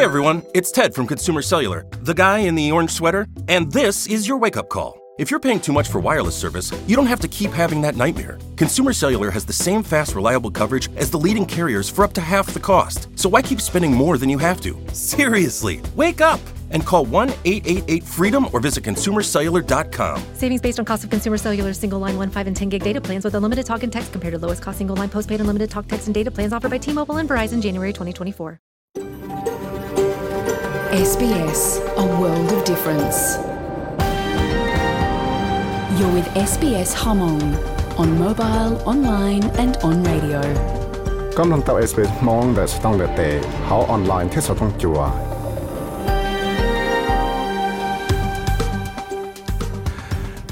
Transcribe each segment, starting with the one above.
Hey everyone, it's Ted from Consumer Cellular, the guy in the orange sweater, and this is your wake up call. If you're paying too much for wireless service, you don't have to keep having that nightmare. Consumer Cellular has the same fast, reliable coverage as the leading carriers for up to half the cost. So why keep spending more than you have to? Seriously, wake up and call 1 888 freedom or visit consumercellular.com. Savings based on cost of consumer cellular single line 1, 5, and 10 gig data plans with unlimited talk and text compared to lowest cost single line postpaid unlimited talk, text, and data plans offered by T Mobile and Verizon January 2024. SBS, a world of difference. You're with SBS Hmong on mobile, online, and on radio. กำลังตับ SBS มองแต่สต้องเดเตเขาออนไลน์ที่สต้องจัว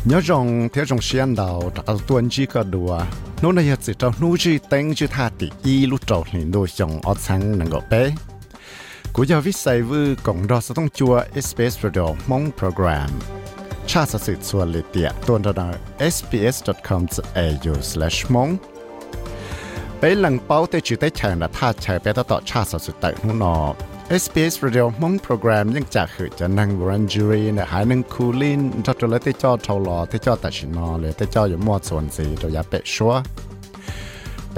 nhớ rằng thế trong xiên đầu đã tuần chỉ có đùa nó này chỉ trong nu chỉ tên chỉ tha tỷ y lúc trâu liền đôi dòng ở sang nâng gọ bé cú giờ viết sai vư cộng đó sẽต้อง กูยาวิสัยวูกองดอสต้องจัว SBS Radio มอง program ชาติสื่อส่วนเลเตียตัวเรา sbs.com.au/mong ไปหลังเป้าแต่จืดได้แข่งและท่าแชร์ไปต่อต่อชาติสุดแต่หูนอ SBS Radio มองโปรแกรมยังจากหือจะนั่งรันจูรีนี่ยหายนั่งคูลินจอดเลยที่จอทอลอที่จอตัดชินอเลยที่จออยู่มอดส่วนสีตัวยาเป็ดชัว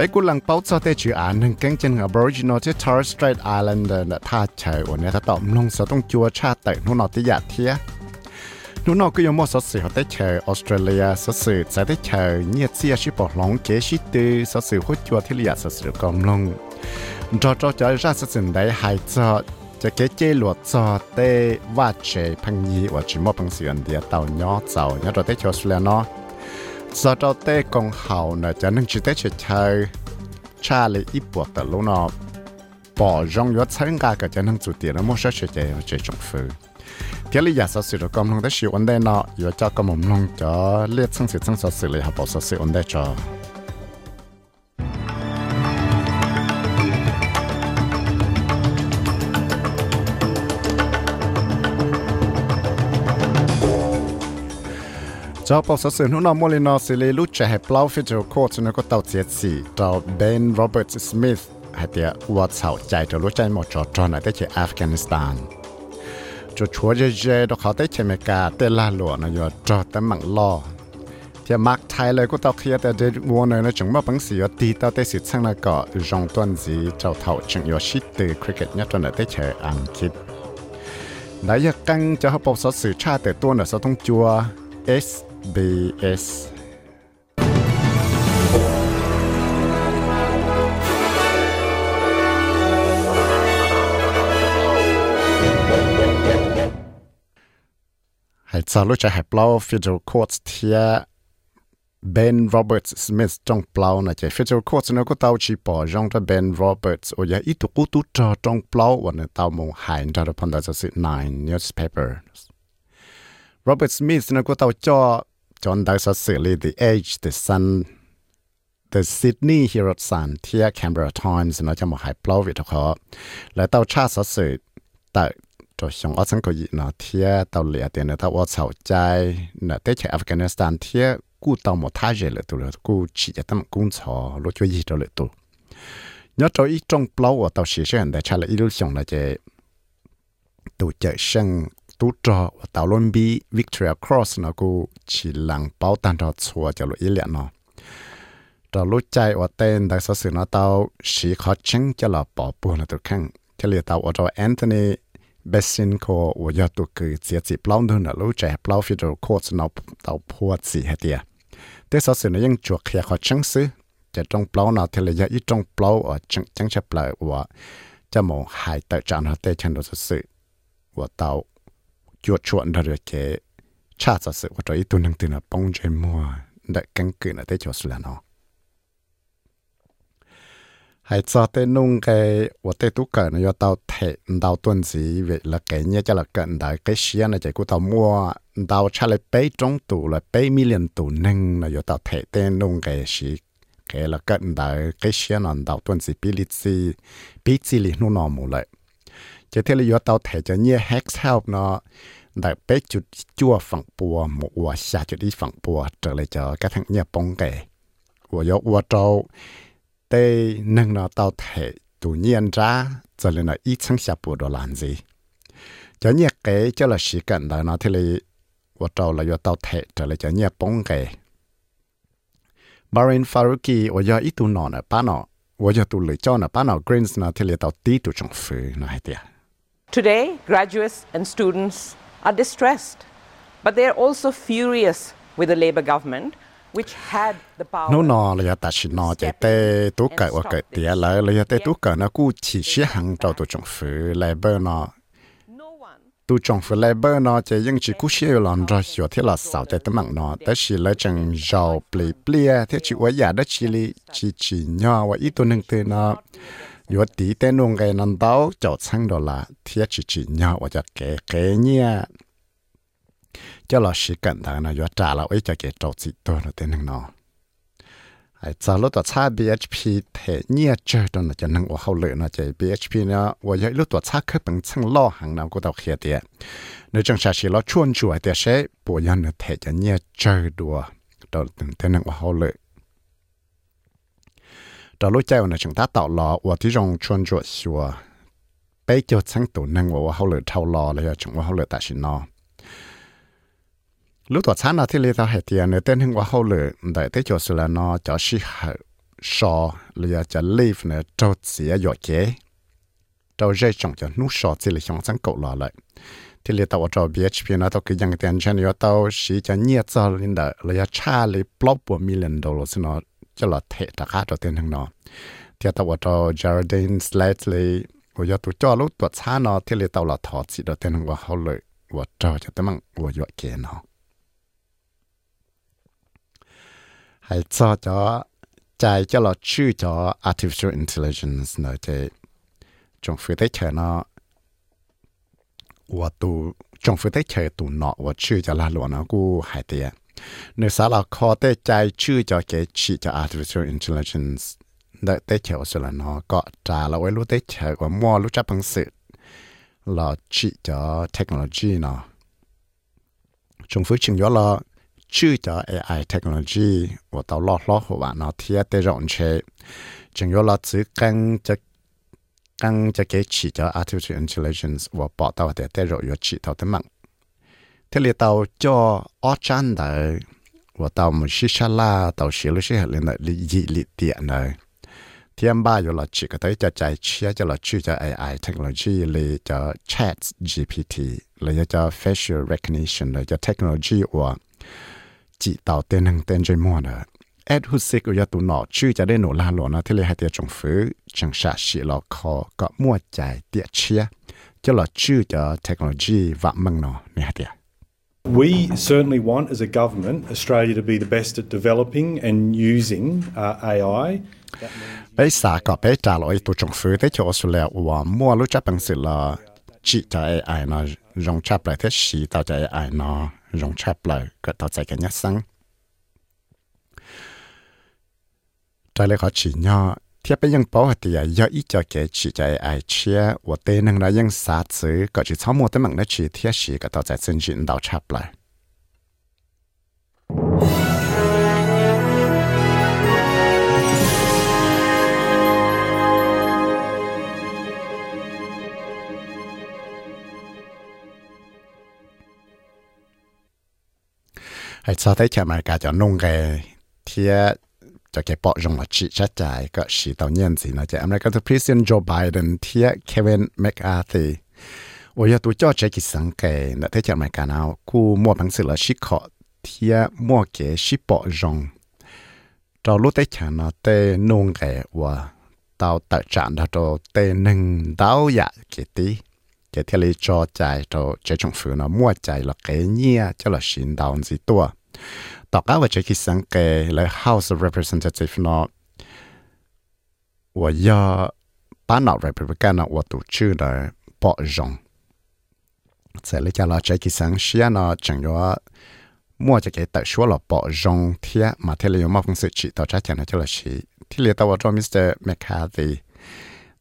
ไปกูหลังเป้าจอแต่จืออ่านหนึ่งแกงจันกับ Aboriginal ที่ Torres Strait Islander เนี่ยท่าแชร์วันนี้ถ้าตอบลงจะต้องจัวชาติแต่หูนอที่อยากเทีย นูนอก็ยังมอสสื่อเขาได้เชอออสเตรเลียสสื่อจะได้เชอเนี่ยเสียชิปอหลงเกชิตือสสื่อหัวจัวที่เลียสสื่อกำลงจอจอจะราชสินได้หายจอจะเกเจหลวดจอเตว่าเจพังยีว่าจิมอพังเสียนเดียเต่าย่อเจ้าเนี่ยเราได้เชอสุเลเนาะ ซอดเต้กองเห่านจะนั่งชิเตเฉยชาเลยอีปวดแต่ลูกนอปอยองยศใช้กากับจะนั่งจุดเดียนมั่วเฉยเฉยเฉยจงฟื้นเที่ยวลยอยากสื่อก็มลงได้ชิวันได้นออยู่เจาก็มุมลงจอเลียดซึ่งสื่อซึ่งสื่อเลยหาบอกสื่ออันได้จอ cho cho bảo sở sử nó nằm mồi nó xử lý lúc trẻ hẹp lao federal court nó có tàu chết xỉ cho Ben Robert Smith hay tiệt vợ chào chạy cho lúc chạy một trò trò này tới Afghanistan. Cho chúa dễ dễ đó họ tới chơi mẹ cả tên la lụa nó giờ cho tới mặn lo. Thì Mark thái lời của tao kia tại để mua này nó chẳng mất bằng gì ở đi tao tới sự sang là có dòng tuần gì cho thầu chẳng có shit từ cricket nhất cho nó tới chơi ăn kịp đã giờ căng cho họ bộc sở sự tra từ tuần ở sau thông chùa SBS Hãy chào lúc chạy hẹp lâu Federal Courts thia, Ben Roberts Smith. Trong plau na chạy Federal Courts nó có tao chỉ bỏ trong ra Ben Roberts. Ở nhà ít tụ cú tụ trò trong plau và nó tao mong hại ra được phần đó sự Nine Newspaper. Robert Smith nó có tao cho ตาจอจอนได้สัสิลี The Age The Sun The Sydney Herald Sun เทีย Canberra Times นะจะมาหายเปล่าวิทเขาและเตาชาสัสิแต่ cho xong ở sang có gì nó thia tàu lệ tiền nó tàu ở sầu trái nó tới chạy Afghanistan thia cú tàu một thái rể lệ tụ rồi cú chỉ cho tâm cung chó lúc cho gì cho lệ tụ nhớ cho ít trong plau ở tàu xí xuyên để trả lại ít lúc xong là chạy ตูจอว่าตาลุนบีวิกตอเรียครอสนะกูฉีหลังเป้าตันจอชัวจะลุอีเลียนเนาะจะรู้ใจว่าเต้นแต่สื่อนะเตาชีคอชิงจะหลับปอปูนะตัวแข้งเฉลี่ยเตาอจอแอนโทนีเบสซินโคว่ายอดตัวคือเสียจีเปล่าเดินนะรู้ใจเปล่าฟิโดโคสนะเตาพวดสีเฮียแต่สื่อนะยังจวกเคียคอชิงซื้อจะต้องเปล่านะเฉลี่ยอีต้องเปล่าอะจังจังจะเปล่าว่าจะมองหายเตาจานหัวเตชันโดสื่อว่าเตา chuột chuột ra được chế cha giả sự của trời tu năng từ là bông chế mua đại căn cứ là tế cho sự nó hay cho tế nung cái và tế tu cỡ nó tao thể đào tuần gì vậy là cái nhé cho là cận đại cái xia này chạy của tao mua đào cha lại bấy trong tủ là bấy million tủ nâng là do tao thể tế nung cái gì cái là cận đại cái xia nó đào tuần gì bị lít gì bị gì nó nó lại จะเที่ยว要到台จะเนี่ย hex help เนาะได้ไปจุดจั่วฝั่งปัวหมกว่าชาจุดที่ฝั่งปัวเจอเลยจะกระทั่งเนี่ยปงแก่我要我找 tê nâng nó tao thể tụ nhiên ra cho nên là ít chẳng xia bù đồ làm gì cho nhẹ cái cho là sĩ cần đó nó thì là 我找了要到台这了叫你崩给。Barin Faruqi 我要一度脑呢，把脑我要度了叫呢，把脑 Greens 呢，提了到低度政府那还的。 Today, graduates and students are distressed, but they are also furious with the Labour government. nó nó là ta chỉ nó chạy tê tú cậy và cậy lại là tê tú cậy nó cũng chỉ xí hàng trâu tụ trọng phứ Labour nó. Tu trong phần labor nó chỉ những chỉ cú xe lon ra sửa thế là sáu tại tấm nó tới chỉ là chẳng giàu plei plei thế chỉ quá giả đó chỉ li chỉ chỉ nhỏ và ít nó. อยู่ตีแต่นงไงนั่นเต้าเจ้าช่างดอลลาเทียchỉ chỉ nhỏว่าจะแก่แก่เนี่ย cho là sĩ cận thằng nào trả là ấy cho cái trâu chỉ tôi là tên thằng nó ai giờ lúc đó xa BHP thể nhia chơi đó là cho năng của hậu lệ nó chạy BHP nó và giờ lúc đó xa khớp bằng chân lo hàng nào của tàu kia tiệt nếu trong xã sĩ lo chuồn chuột thì sẽ bộ nhân nó Đó của lúc chơi nó chúng ta tạo lò và thì trong chuyên chuột xua bây giờ chẳng tổ năng và hậu lệ thâu lò là chúng và hậu lệ tại xin nó lúc đó sáng nào thì lấy tao hệ tiền nữa tên hưng qua hậu lửa đại thế cho sự là nó cho sĩ hậu sò, là cho live nữa cho chỉ ở giọt chế. Cho dây trồng cho nút sò chỉ là trong sáng cậu lò lại. Thì lấy tao cho BHP nó tao cứ dành tiền cho nó, tao sĩ cho nhiệt cho lên đó là cha lấy block của million dollars nó จะหลอดเทตะค่าตัวเต็นทั้งนอเทียตัวจอจาร์ดินสเลตเลยว่าจะตัวจอลูกตัวช้านอที่เลยตัวหลอดถอดสิตัวเต็นทั้งว่าเขาเลยว่าจอจะตั้งมั่งว่าอยู่เกนอให้จอจอใจจะหลอดชื่อจอ artificial intelligence เนอะเจจงฟื้นได้เฉยเนาะว่าตัวจงฟื้นได้เฉยตัวเนาะว่าชื่อจะลาหลวงเนาะกูหายเตี้ย ในสาราคอเต้ใจชื่อจอเกชีจอ artificial intelligence ได้เต้เขียวสุลนอก็จาเราไว้รู้เต้เขียวว่ามัวรู้จักพังสือลอชีจอเทคโนโลยีเนาะจงฟื้นชิงยอลอชื่อจอ AI เทคโนโลยีว่าตอลอดลอหัวเนาะเทียเต้รอนเชจึงยอลอซื้อกังจะกังจะเกชีจอ artificial intelligence ว่าปอตาวเต้เต้รอยชีเท่าเต็มมัง thế là tàu cho ở chăn đấy và tàu một xí xa la, tàu xí lúc xí hạt lên đấy dị lị tiện đấy thêm ba rồi là chỉ có thấy cho chạy chia cho là chỉ cho AI technology là cho chat GPT là cho facial recognition là cho technology của chỉ tàu tên hàng tên chơi mua nữa ad hút xích của tụ nọ chứ cho đến nổ la lỗ nó thế là hai tiệt trồng phứ, chẳng xả xị lọ khó có mua chạy tiệt chia cho là chứ cho technology và măng nọ này hai tiệt We certainly want, as a government, Australia to be the best at developing and using uh, AI. bây giờ có bây trả lời tụ trong phứ thế cho Australia và mua lúc chấp bằng sự là chỉ cho AI nó lại thế AI nhất sáng chỉ ที่ไปยังปอตียย่ออีจอเกชีใจไอเชียว่าเตนังรายังสาซื้อก็จะช้อมัวแต่มังนาชีเทียชีก็ต่อใจซึ่งจินดาวชับเลยไอ้ชาได้แค่มากาจะนุ่งแกเทีย จะแกปอจงละชิชัดใจก็ชีตอนเย็นสินะจะอเมริกันทูพรีเซนโจไบเดนเทียเควินแมคอาร์ตีโอ้ยตัวจอดใจกิสังเกตนะเทียจากอเมริกันเอาคู่มั่วพังสือละชิขอเทียมั่วเกชิปอจงเรารู้แต่ฉันนะเตนงแกว่าตาวตัดจานเราเตนึงดาวอยากเกตีเกเทลีจอใจเราจะจงฝืนมั่วใจละเกเนียจะละชินดาวสิตัว ต่อก้าวจะคิดสังเกตและ House of Representative นอว่ายาป้านอ Republican นอว่าตัวชื่อเนอปอจงเสร็จแล้วจะเราจะคิดสังเชียนอจังยว่ามั่วจะเกิดแต่ชัวหลอปอจงเทียมาเทเลยมาฟังสื่อชีต่อจ้าจันทร์เจริญชีที่เรียกตัวว่ามิสเตอร์แมคคาธี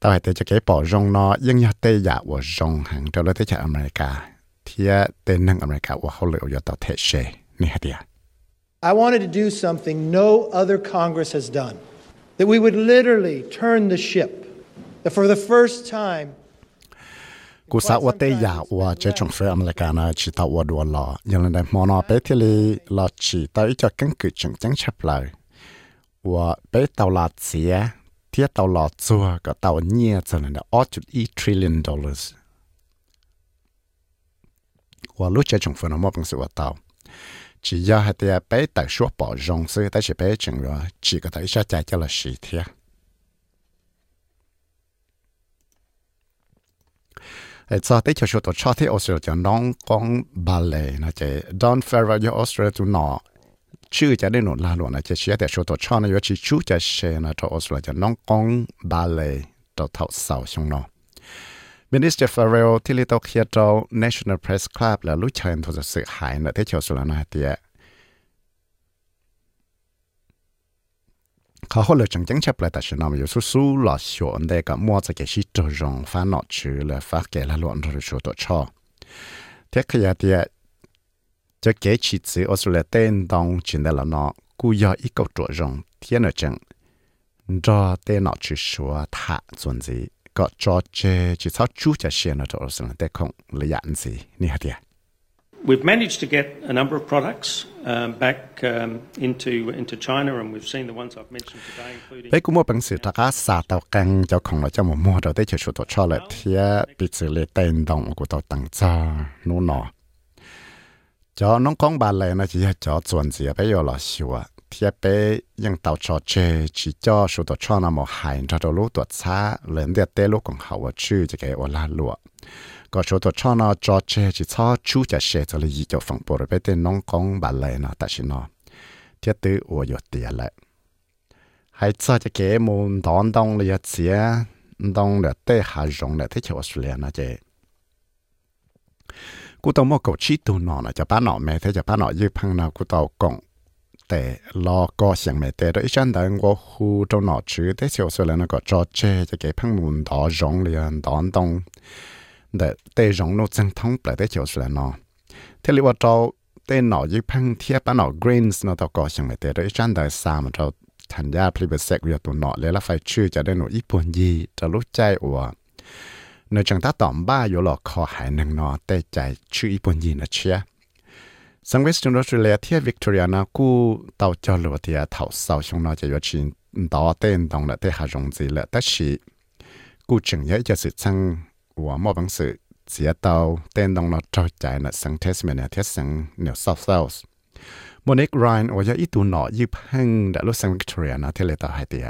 ต่อให้แต่จะเกิดปอจงนอยังยาเตยาว่าจงหังเจ้าเลยที่จากอเมริกาเทียเตนังอเมริกาว่าเขาเหลืออยู่ต่อเทเช hả I wanted to do something no other Congress has done. That we would literally turn the ship. That for the first time, cú sa wa tê ya wa che trong phê America na chỉ tao wa đua lò nhưng lần này món nó bé thì li lò chỉ tao ít cho căn cứ chừng chẳng chấp lại wa bé tao là chia thiết tao lò chua có tao nhia cho nên là 8.1 trillion dollars. Wa lúc che trong phê nó mua bằng sự wa tao chỉ do hai tia bé tại số bỏ rong sư tại chỉ bé chừng rồi chỉ có thể cho chạy cho là xì thiệt ai cho tới cho số tổ cho Australia cho con bà lệ nó chế Don Farrell cho Australia tu nọ chữ cho đến nụ la luôn nó chế chia để số tổ cho nó chỉ chú cho xe nó cho Australia cho con bà lệ cho thảo sầu xong Minister Farrell thì lý tao kia cho National Press Club là lúc chơi thôi sự hại nó thế cho số là nó tiệtเขาเขาเลยจังจังชับเลยแต่ฉันนำอยู่สู้สู้หล่อชวนได้ก็มัวจะเกชิจรองฟ้าหนอชื่อเลยฟ้าแก่ละล้วนรู้ชัวตัวชอเทขยะเดียจะเกชิซื้อออสเตรเลียเต้นตองจินได้ละเนาะกูยออีกตัวรองเทียนจังรอเต้นหนอชื่อชัวท่าส่วนจี ก็จอเจจิซาชูจะเชียนตัวสนแต่คงระยะนสินี่ฮะเดีย We've managed to get a number of products um, back um, into into China, and we've seen the ones I've mentioned today, including. ไปกูมัวเป็นสื่อตากาสาตากังเจ้าของเราเจ้าหมูมัวเราได้เชื่อชุดตัวชอเลยเทียปิดสื่อเลยเต็นดงกูตัวตั้งจ้านู่นหนอจอน้องของบานเลยนะจีเจอส่วนเสียไปยอหล่อชัว 贴俾用到咗这，只咗数到出那么系，就到路多差，人哋带路更好啊，去就给我拉路。ก็ชัวตัวชอนะจอเจจิชอชูจะเชจะเลยจะฟังปรไปเต้นน้องกองบาเลยนะแต่ชินอเทียตื้ออวยเตียแหละให้ชอจะเก๋มุนตอนตองเลยเสียตองเลยเตะหาจงเลยที่เชออสเตรเลียนะเจกูต้องมอกกชีตัวนอนนะจะป้าหนอแม่ที่จะป้าหนอยืพังนะกูต้องกง แต่รอก็เสียงไม่แต่ด้วยฉันแต่我หูตรงหนอชื่อแต่เชออสเตรเลียนก็จอเจจะเก๋พังมุนตอจงเลยนตอนตอง để tê rong nó chân thông lại để chiều là nó thế li ว่าเราเต้นหนอยิ่งพังเทียบปะหนอ greens เนาะตก็ยังไม่เตะได้จันได้สามเราทันยาพลิเบเซกเวียตัวหนอเลยละไฟชื่อจะได้หน่อญี่ปุ่นยีจะรู้ใจอัวเนื้อจังตาตอมบ้าอยู่หลอกคอหายหนึ่งนอแต่ใจชื่อญี่ปุ่นยีนะเชีย สังเวชจงรอสเตเลียเทียวิกตอเรียนะกูเต่าจอลวเทียเท่าเสาชงนาจะยชินต่อเต้นตรงละเตหารงจีละแต่ชีกูจึงยอะจะสืบสังวัวมอบังสือเสียเตาเต้นดรงละจอใจนะสังเทสเมนเทสสังเหนือซาวเซาส์โมนิกไรน์ว่าจะอีตูหนอยิบหังดะลุสังวิกตอเรียนะเทเลตาไฮเดีย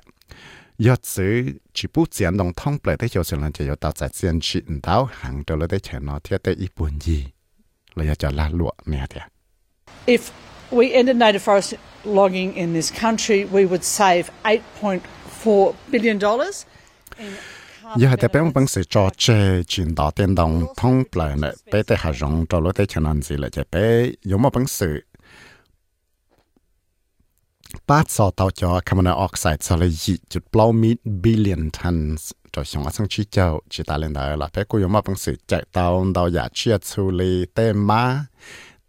ยอดซื้อจิปูเสียนดรงท่องเปลได้เชียวเสีนจะยอดตาใจเสียนชินเต้าหังเดลได้แฉนอเทียเตอีปุ่นยีเลยจะลาลวเนี่ยเดีย If we ended native forest logging in this country, we would save $8.4 billion. Giờ hay bên bên sự cho chơi chuyển đó tiền đồng thông lại bé tại hà rong cho lối tới chân ăn gì lại chạy bé giống một bên sự bát sọ tàu cho carbon dioxide cho lấy dị chút bao mít billion tons. Cho xong ở sang chi châu chỉ ta lên đó là bé cô giống một bên sự chạy tàu tàu giả chia 处理 tê má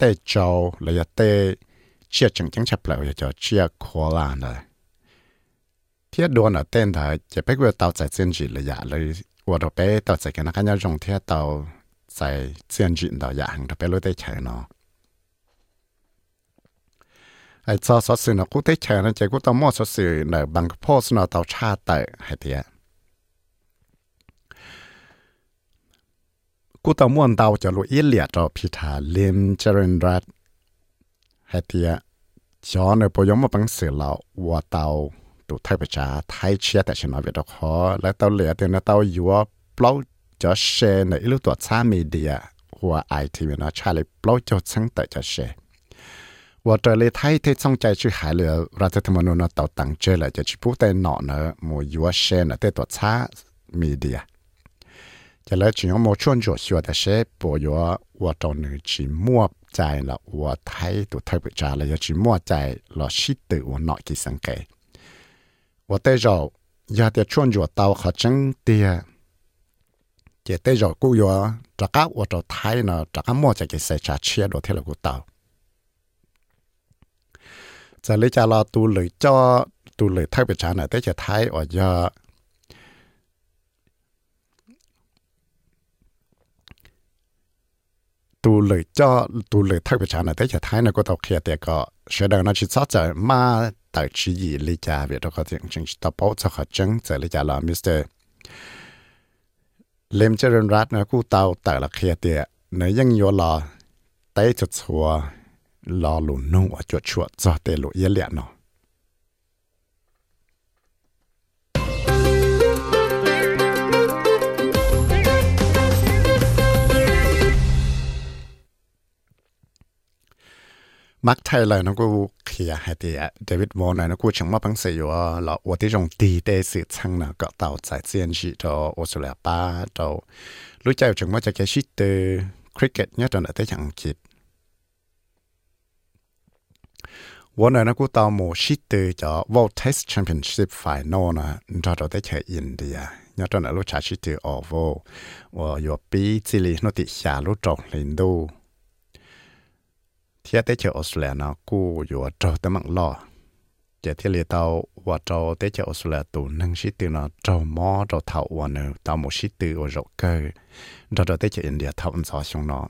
tê cho là ya tê, chia chẳng chẳng chập lại ya cho chia khó là nè thiết đua là tên thà chỉ biết về tàu chạy chiến chỉ là ya lấy và đó bé, tàu chạy cái nó cái nhau dùng thiết tàu chạy chiến chỉ đó ya dạ hàng đó bé lối tê chạy nó ai cho số sự nó cũng chạy nó chỉ cũng tao số sự là bằng nó tàu cha tại, hay thiệt กูต้องม่วนเตาจะรู้อีเลียดอพิธาลิมเจริญรัตฮเทียจอนในปยมมาปังเสือเราว่าเตาตุไทยประชาไทยเชียแต่ชนะเวดอกคอและเตาเหลียเนี่นเตาอยู่ว่าปล่าจะเชนในอิลูตัวซ่ามีเดียหัวไอทีวีนะชาเลยปล่าจะชั้งแต่จะเชว่าเจอเลยไทยที่สงใจชื่อหายเหลือรัฐธรรมนูญเตาตังเจอเลยจะชิบุเตนหนอเนอะมัวยัวเชนเตตัวซ่ามีเดีย แต่แล้วจีนมอชวนจวดชัวแต่เชฟปวยว่าตอนหนึ่งจีมั่วใจละว่าไทยตัวไทยปุจาเลยจีมั่วใจละชิดตัวว่าเนาะกี่สังเกตว่าแต่เราอยากจะชวนจวดเตาเขาจังเตียเจเตยกูยัวจากก้าว่าตัวไทยเนาะจากก้ามั่วใจกี่ใส่ชาเชียดเทลกูเตาจะเลยจะรอตูเลยจอตูเลยไทยปุจาเนาะแต่จะไทยอ่อย tu lời cho tu lời thắc về cha này thế chả thái nó có tàu có sẽ đừng nó chỉ sát giờ mà tại chỉ gì lý cha về đó có chuyện chuyện tập bảo cho họ chứng giờ lý cha là mister lem chơi rừng rát nó cú tàu tại là kia tiệt. Nó ยัง nhớ là tay chuột chua lo lù ở chuột chuột cho tê lù yên liệt มักไทยเลยนะกูเขียให้ดีเดวิดวอนลนะกูชงมาพังเสียว่าเราวันที่จงดีได้สื่ช่างนะก็เต่าใจเซียนชีโตโอสเลป้าโตรู้ใจจังว่าจะแกชิตเตอร์คริกเก็ตเนี่ยตอนนั้นได้ยังคิดวันนั้นกูตาหมู่ชิตเตอร์จะวอลเทสแชมเปี้ยนชิพไฟนอลนะเราได้เจออินเดียเนี่ยตอนนั้นรู้ชาชิตเตอร์ออโวว่าอยู่ปีจิลีนติชาลุจงลินดู thiết tế chờ Australia, nó cú อยู่ trâu tới mạng lo giờ thiết liệt tàu và trâu tế chờ Australia tụ nâng sĩ từ nó trâu mò trâu thảo và nó tàu một sĩ từ ở rộng cơ. Rồi rồi tế chờ India thảo ẩn sao xong nó.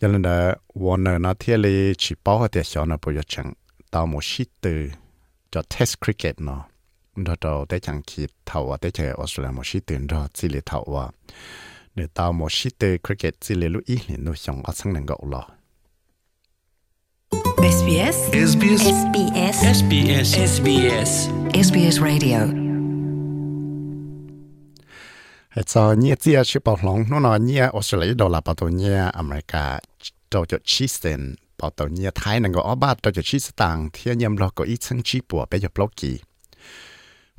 Giờ nên là và nó nó thiết lý chỉ bảo hợp tiệt nó bây giờ chẳng. Tàu một sĩ từ cho test cricket nó. Rồi rồi tế chẳng kịp thảo và tế chờ Australia một sĩ từ rồi chỉ liệt thảo và để tàu một sĩ từ cricket chỉ liệt lúc ít thì nó xong ở sang nâng gậu lo SBS SBS SBS SBS SBS SBS Radio ให้จอเนี่ยเจียชิปอหลงนู่นเนี่ยออสเตรเลียดอลลาร์ปตัวเนี่ยอเมริกาตัวจะชีสเซนปตัวเนี่ยไทยนั่นก็อบาตัวจะชีสต่างเทียนยำรอก็อีชั้งชีปัวไปจะปลอกกี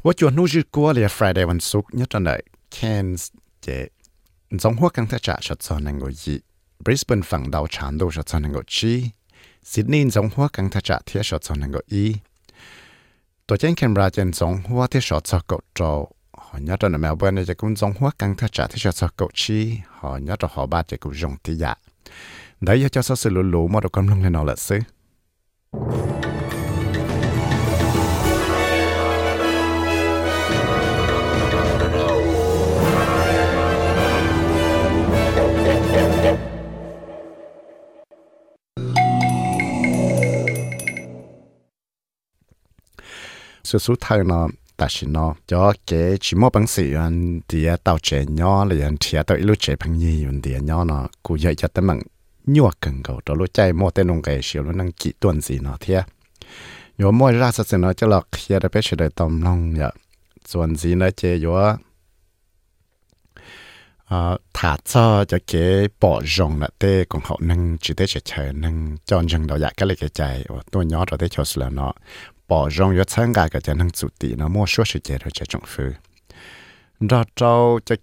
ว่าจวนนู้จืกัวเลย Friday วันศุกร์เนี่ยตอนไหนแคนส์เจจงหัวกังทจะชัดจอนังก็ยีบริสเบนฝั่งดาวชานดูชัดจอนั ซิดนีย์สองหัวกังทัชเทียชดสองนั่งก็อีตัวเจนแคมราเจนสองหัวเทียชดสองก็จอหอยนัดในเมลเบิร์นจะกุนสองหัวกังทัชเทียชดสองก็ชีหอยนัดหอบ้าจะกุนจงติยะได้ยาจะสอสลุลูมอดกำลังเลนอละซื้อ số số thay nó ta chỉ nó cho cái chỉ mua bằng sự anh thì tao trẻ nhỏ là anh thì tàu lúc trẻ bằng gì anh thì nhỏ nó cũng dạy cho tao bằng nhua cần cầu đó lúc chạy mua tên nông cái siêu lúc năng kỹ tuần gì nó thế yo mua ra sao nó cho là khi đã biết đời tầm nông nhở, tuần gì nó chơi yo à thả cho cho cái bỏ rong là tê còn họ năng chỉ tê chơi chơi năng cho rằng đầu dạ cái này cái chạy tôi nhỏ rồi tê cho là nó bỏ rong yếu sáng gà cả chẳng năng chủ tỷ nó mua suốt sự chế rồi chế trọng phứ đó trâu cho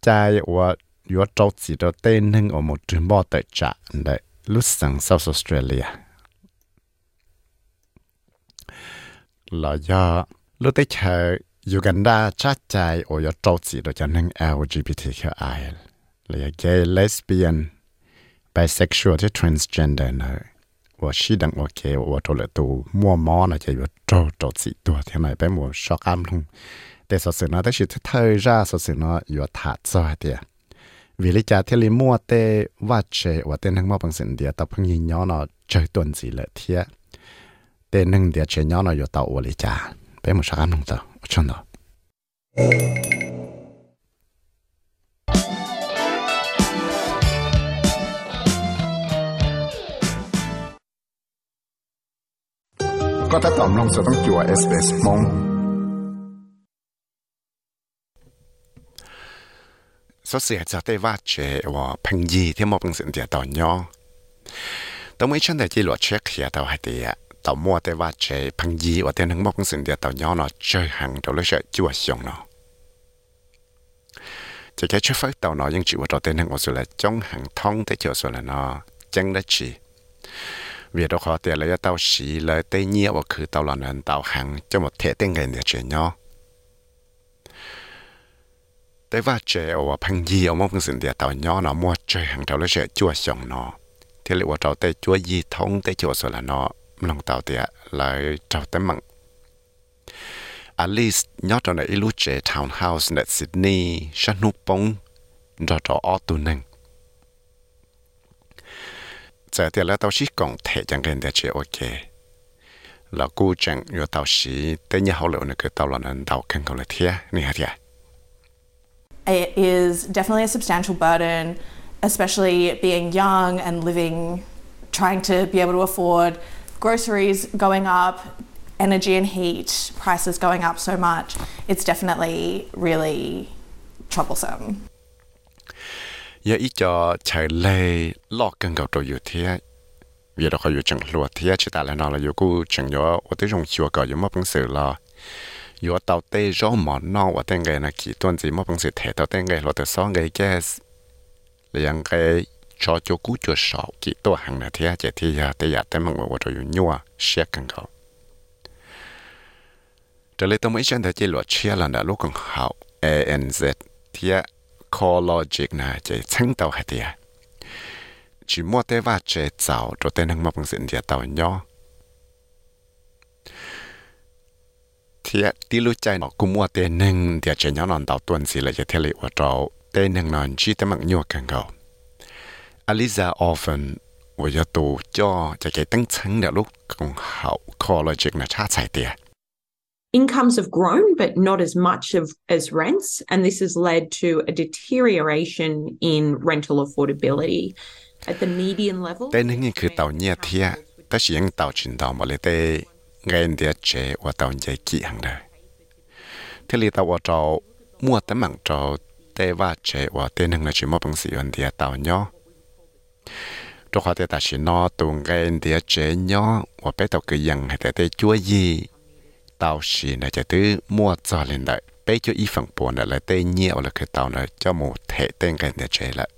chai và yếu trâu chỉ đó tên nâng ở một trường bò tại trạ đấy lúc sáng South Australia. Là do lúc tới chờ Uganda chắc chai ở yếu trâu chỉ đó chẳng năng LGBTQI là gay, lesbian, bisexual transgender nữa. ว่าชีดังโอเคว่าตัวละตัวมัวมอนะจะอยู่โจโจสีตัวเท่าไหร่ไปมัวชอกามลงแต่สสื่อนะแต่ชิดเธอจ้าสสื่อนะอยู่ถาดซอยเดียวิลิจาเทลิมัวเตว่าเชว่าเต้นทั้งมอบังสินเดียแต่พังยิงย้อนเนาะเจอตัวสีเลยเทียแต่หนึ่งเดียเชย้อนเนาะอยู่ต่อวิลิจาไปมัวชอกามลงต่อชนเนาะ ก็ถ้าต่อมลงสต้องจัวเอสเอสมงสเสียจะได้ว่าเจว่าพังยีที่มอบังสินเดียตอนย่อต้องไม่ชันแต่จีหลวดเช็คเขียตาวให้เดียต่อมัวแต่ว่าเจพังยีว่าเตียนทั้งมอบังสินเดียตอนย่อเนาะเจอหังเดี๋ยวเลยเจอจัวชงเนาะจะแค่ช่วยฟักเต่าเนาะยังจีว่าเราเตียนทั้งอสุละจ้องหังท้องแต่เจียวสุละเนาะจังได้จี việc đó khó tiền là tao xí là tây nhia và cứ tao là nên tao hàng cho một thể tên người để chuyện nhau tế va ở phăng gì ở một phương diện tàu nhỏ nó mua chơi hàng tàu lấy sẽ chua xong nó. Thế liệu tao tây chua gì thông, tây chua rồi là nó, lòng tàu tiệt lại tàu tây mặn. At least nhớ này ilu chế townhouse net Sydney sân rồi ở tu nâng giờ thì là tao chỉ còn thể chẳng cái để chơi ok là cô chẳng yo tao chỉ tới nhà hậu nữa cái tao là nên tao cần cầu là thiệt nè hả It is definitely a substantial burden, especially being young and living, trying to be able to afford groceries going up, energy and heat prices going up so much. It's definitely really troublesome. ยาอีจอใช้เลยลอกกันกับตัวอยู่เทียเวียดเขาอยู่จังหลวดเทียชิตาแล้วนอเราอยู่กูจังยอวัดที่ชงชัวก็อนอยู่มอบังสือรอยอเตาเต้ย้อหมอนนอวัดเต้งไงนะขี่ต้นจีมอบังสือแถเตาเต้งไงเราแต่ซ้องไงแก่เลี้ยงไงชอจกูจวดสอบกี่ตัวหังนะเทียเจทียาแต่ยาแต่มังบอกว่าตัวอยู่ยัวเชียกันเขาจะเลยต้องไม่เช่นแต่จีหลวดเชียแล้วนะลูกของเขา ANZ เทีย core logic nè chỉ chứng tàu hay tiệt chỉ mua tế va chế tạo cho tên hàng mập bằng sự địa tàu nhỏ thì đi lúc chạy nó cũng mua tên nâng địa chế nhỏ non tàu tuần gì là chỉ thế lệ của trâu tên nâng non chỉ tên bằng nhiều càng cầu Aliza often 我要读叫这个等层的路更好，core logic 呢差才点。 Incomes have grown, but not as much of, as rents, and this has led to a deterioration in rental affordability. At the median level, แต่นึงนี่คือเต่าเนี่ยเทียแต่เสียงเต่าจินเต่ามาเลยแต่เงินเดียเจว่าเต่าใหญ่กี่หังเลยที่ลีเต่าว่าเจ้ามั่วแต่หมังเจ้าแต่ว่าเจว่าแต่นึงนะจิมอบังสีอันเดียเต่าเนาะตัวเขาแต่ตัดสินนอตัวเงินเดียเจเนาะว่าไปเต่าคือยังให้แต่แต่จั่วยี่เต่าสีนะจะตื้อมั่วจอเลย tàu xì này chạy tới mua cho lên lại. Bây cho y phẳng buồn là tê nhiều là cái tàu này cho một thể tên cái này chạy lại.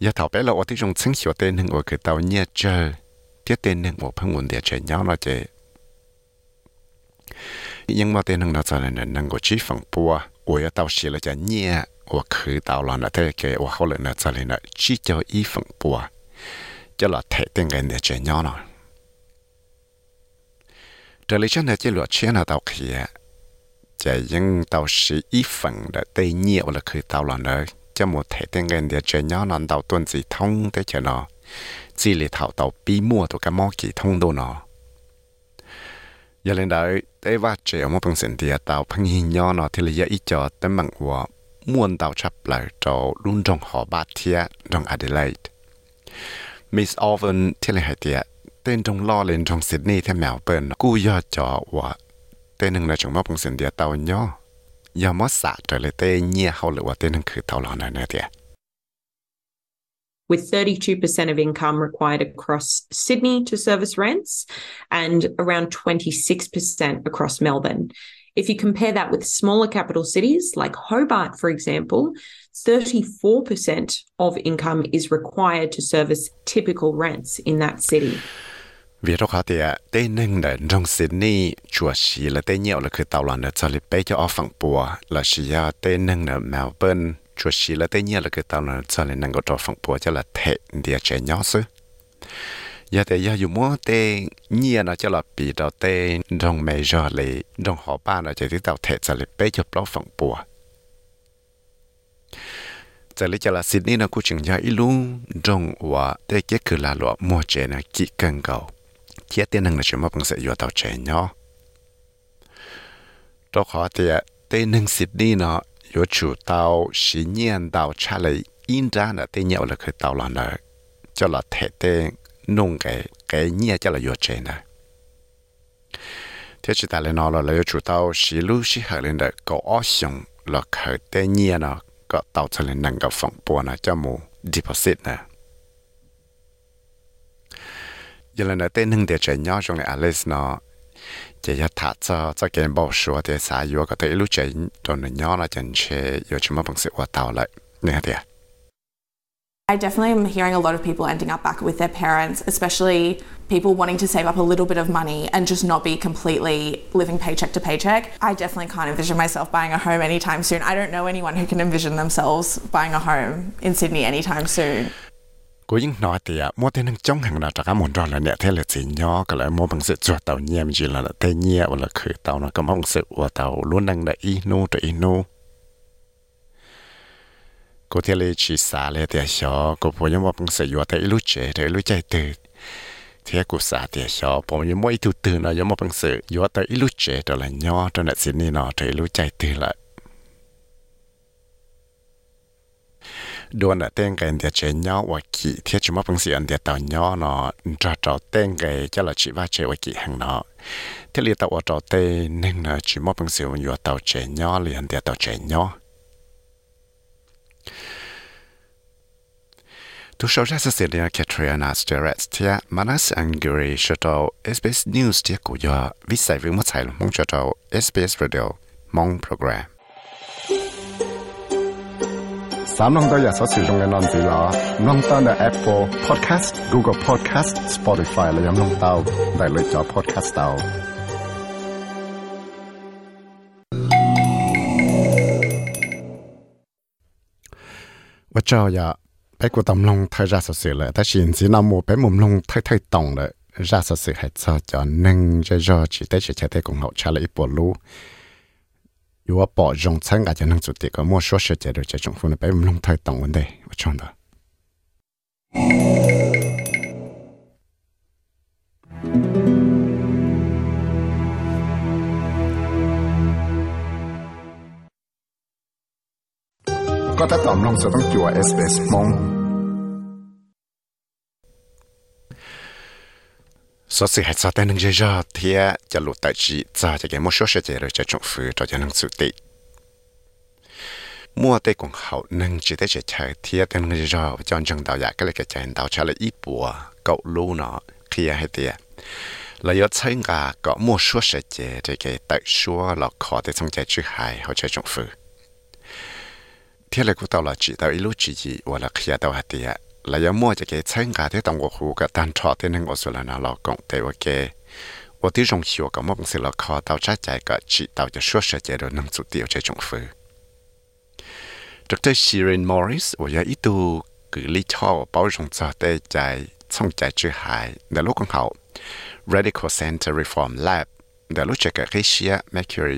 Giờ thảo bé là ở tiếng chứng hiểu tên hưng ở cái tàu nhẹ chờ tiếp tên hưng ở phân nguồn địa chạy nhau nó chạy nhưng mà tên hưng nó cho nên năng của chỉ phẳng bùa của tàu xì là chạy nhẹ, của khứ tàu là nó thế, cái của họ là cho nên là chỉ cho y phẳng bùa cho là thể tên cái này chạy nhau nó trở lại cho nên chỉ luật chuyện là tàu kia chỉ những tàu xí ý phẳng đã tây nhẹ là khử tàu là nó cho một thể tên ngân địa chơi nhỏ non đầu tuần gì thông tới cho nó chỉ lì thảo tàu bí mua tụ cái mỏ kỳ thông đồ nó giờ lên đấy tới va chơi một bằng sinh địa tàu phăng hình nhỏ nó thì là giờ ít cho bằng của muôn tàu chấp lại cho luôn trong họ ba thia trong Adelaide Miss Owen thì là hai tiệt tên trong lo lên trong Sydney theo mèo bên cú giờ cho và tên hưng là trong một bằng sinh địa tàu nhỏ giờ mất xả trở lại tê nhia hậu lửa tên hưng khử tàu lò này nè tiệt with 32% of income required across Sydney to service rents and around 26% across Melbourne. If you compare that with smaller capital cities like Hobart, for example, 34% of income is required to service typical rents in that city vì đó khó thì tên nâng là trong Sydney chùa xí là tên nhiều làคือtàu lòn là cho lịch bé cho ởฝั่งปัวlà xí ya tên nâng là Melbourne chùa xí là tên nhiều làคือtàu lòn cho lịch nâng có choฝั่งปัวcho là thể địa chế nhỏ sư giờ thì giờ dùng mua tên nhiều là cho là bị đó tên trong mấy giờ lì trong họ ba là chỉ tàu thể cho lịch bé cho baoฝั่งปัวgiờ lấy cho là Sydney nó cũng chừng giờ ít luôn trong và đây cáiคือlà loại mua chế là kỹ cần cầu chia tiền năng là chúng mà bằng sẽ vô tàu trẻ nhỏ đó khó thì à, tên năng Sydney nó có chủ tàu xí nhiên tàu trả lời in ra là tên nhiều là khởi tàu là nó cho là thể tên nung cái cái nhẹ cho là vô trẻ nè. thế chỉ tại là nó là lấy chủ tàu xí lưu xí hợp lên được có option là khởi tên nhẹ nó có tàu cho lên năng cái phòng bùa nó cho mù deposit nè. I definitely am hearing a lot of people ending up back with their parents, especially people wanting to save up a little bit of money and just not be completely living paycheck to paycheck. I definitely can't envision myself buying a home anytime soon. I don't know anyone who can envision themselves buying a home in Sydney anytime soon. กูยิ่งน้อยเตียมัวเทนึงจ้องหังนาจากมุนรอนแล้วเนี่ยเทเลยสิย่อก็เลยมัวบังสือจวดเต่าเยี่ยมจีละเตเยี่ยวันละคือเต่านะก็มัวบังสือว่าเต่าล้วนดังได้อีนูตัวอีนูกูเทเลยชีสาเลยเตียชอกูพยายามว่าบังสือว่าเตอีลุเจเตอีลุใจตื่นเทียกูสาเตียชอผมยังไม่ถูตื่นนะยังมัวบังสือว่าเตอีลุเจตัวละย่อตัวนั้นสินี่นอเตอีลุใจตื่นละ đua nè tên cái để chế nhau và kỹ thiết chúng mà bằng sĩ anh để tàu nhau nó cho cho tên cái cho là chỉ ba chế và kỹ hàng nó thiết lý tàu cho tên nên là chỉ mà bằng sĩ anh vừa tàu chế nhau liền để tàu chế nhau Tu sho ja sa Celia Katrina Sturets tia manas anguri shoto SBS News tia ku ya visai vi mo tsai mong shoto SBS Radio mong program. 3농도 6시종의 넌지라 농단의 Apple Podcast, Google Podcast, Spotify là 농다우 đại cho podcast tàu. Và cho ya, bé của tầm lông thay ra sở sự lại, ta chỉ nằm mùa bé mồm lông thay thay tổng lại, ra sở sự hãy cho cho nâng cho cho chỉ tế chỉ chạy tế cùng hậu lại ít bộ trong chạy chữ hài hoặc chạy trong phủ thì là cũng tao là chỉ tao ít lúc chỉ gì hoặc là khi tao hạt tiệt là yếu mua cho cái thấy ngà để tao ngồi hú cái tan trọ thì nên ngồi xuống là nó là cộng để vào cái 我对中学个么公司了考到这这个知道就说实际的能做掉这种分。Dr. Shirin Morris 我有一度举例超包容者对在从在之海的路更好 Radical Center Reform Lab 的路这个黑西 Mercury University Law School 呢要到了八七的之一呢。你还点，这里到末这个做这种这个的之一。lon là tây nâng và hai là họ luôn luôn là cái hai loạn kia đó đó là tới wat chơi là cái bỏ tao tiệt ยัง有到在嘅参加了那电能咯，个冇本事咯，可到底从这去海咯。天 là giờ mua cho cái chân cả thế tổng của khu cái tan trọ thế nên ở là nó lo cộng thế và cái ở tí cái mong sự là khó tao trái trái cả chỉ tao cho suốt sẽ chế độ năm chục tiêu chế trong phứ Dr. Shirin Morris ở giờ ít tu cử lý cho bảo rong cho tê trái trong trái chữ hải để lúc con hậu Radical Center Reform Lab để lúc chạy cái Asia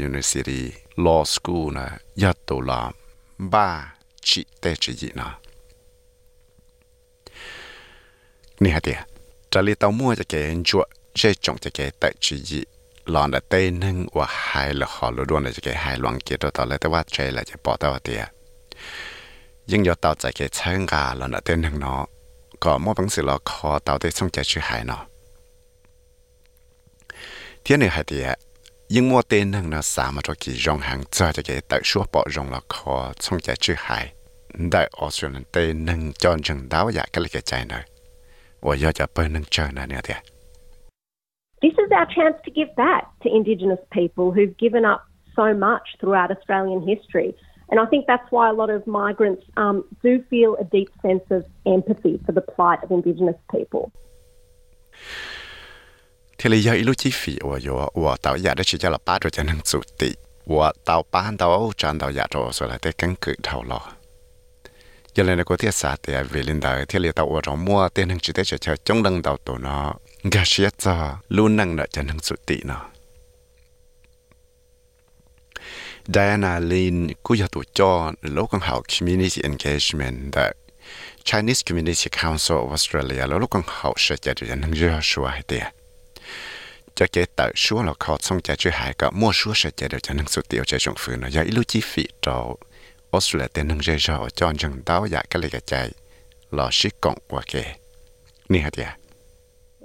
University Law School là giờ tụ là ba chỉ tê chỉ gì nào นี่ฮะเดียจะลีเต้ามั่วจะเกนจวเชจงจะเกแต่จีจีลอนแต่เต้นึงว่าหายละหอลด้วนจะเกหายหลวงเกตัวต่อนเลยแต่ว่าใจละจะปอตว่าเตียยิ่งยอเต่าใจเกเชิงกาลอนแต่เต้นึ่งเนาะก็มั่วบังสือลอคอเต่าเต้ส่งใจชื่อหายเนาะเที่ยนี่ฮะายเตียยิ่งมั่วเต้นหนึ่งเนาะสามารถกี่รองหางเจอจะเกแต่ชั่วปอรองละคอส่งใจชื่อหายได้ออสเตรเลียนเต้นึ่งจนจึงดาวอยากก็เลยเกใจเนาะ This is our chance to give back to Indigenous people who've given up so much throughout Australian history. And I think that's why a lot of migrants um, do feel a deep sense of empathy for the plight of Indigenous people. Tele cho nên là có thiết xã thì về lên đời thiết liệu tàu ở trong mua tiền hàng chỉ tế cho chống đăng đầu tổ nó gà xiết cho luôn năng nợ cho năng sự tị nó Diana Lin cũng giờ tụ cho local hậu community engagement the Chinese Community Council of Australia là local hậu sẽ chạy được những chưa sửa hay tiền cho cái tờ sửa là khó xong chạy chưa hại cả mua sửa sẽ chạy được chân hàng sự tiêu chạy trong phương nó do ít lưu chi phí trâu Australia tên nâng dây cho cho chừng tao dạ cái chạy lò xích cộng qua kề nè hả tia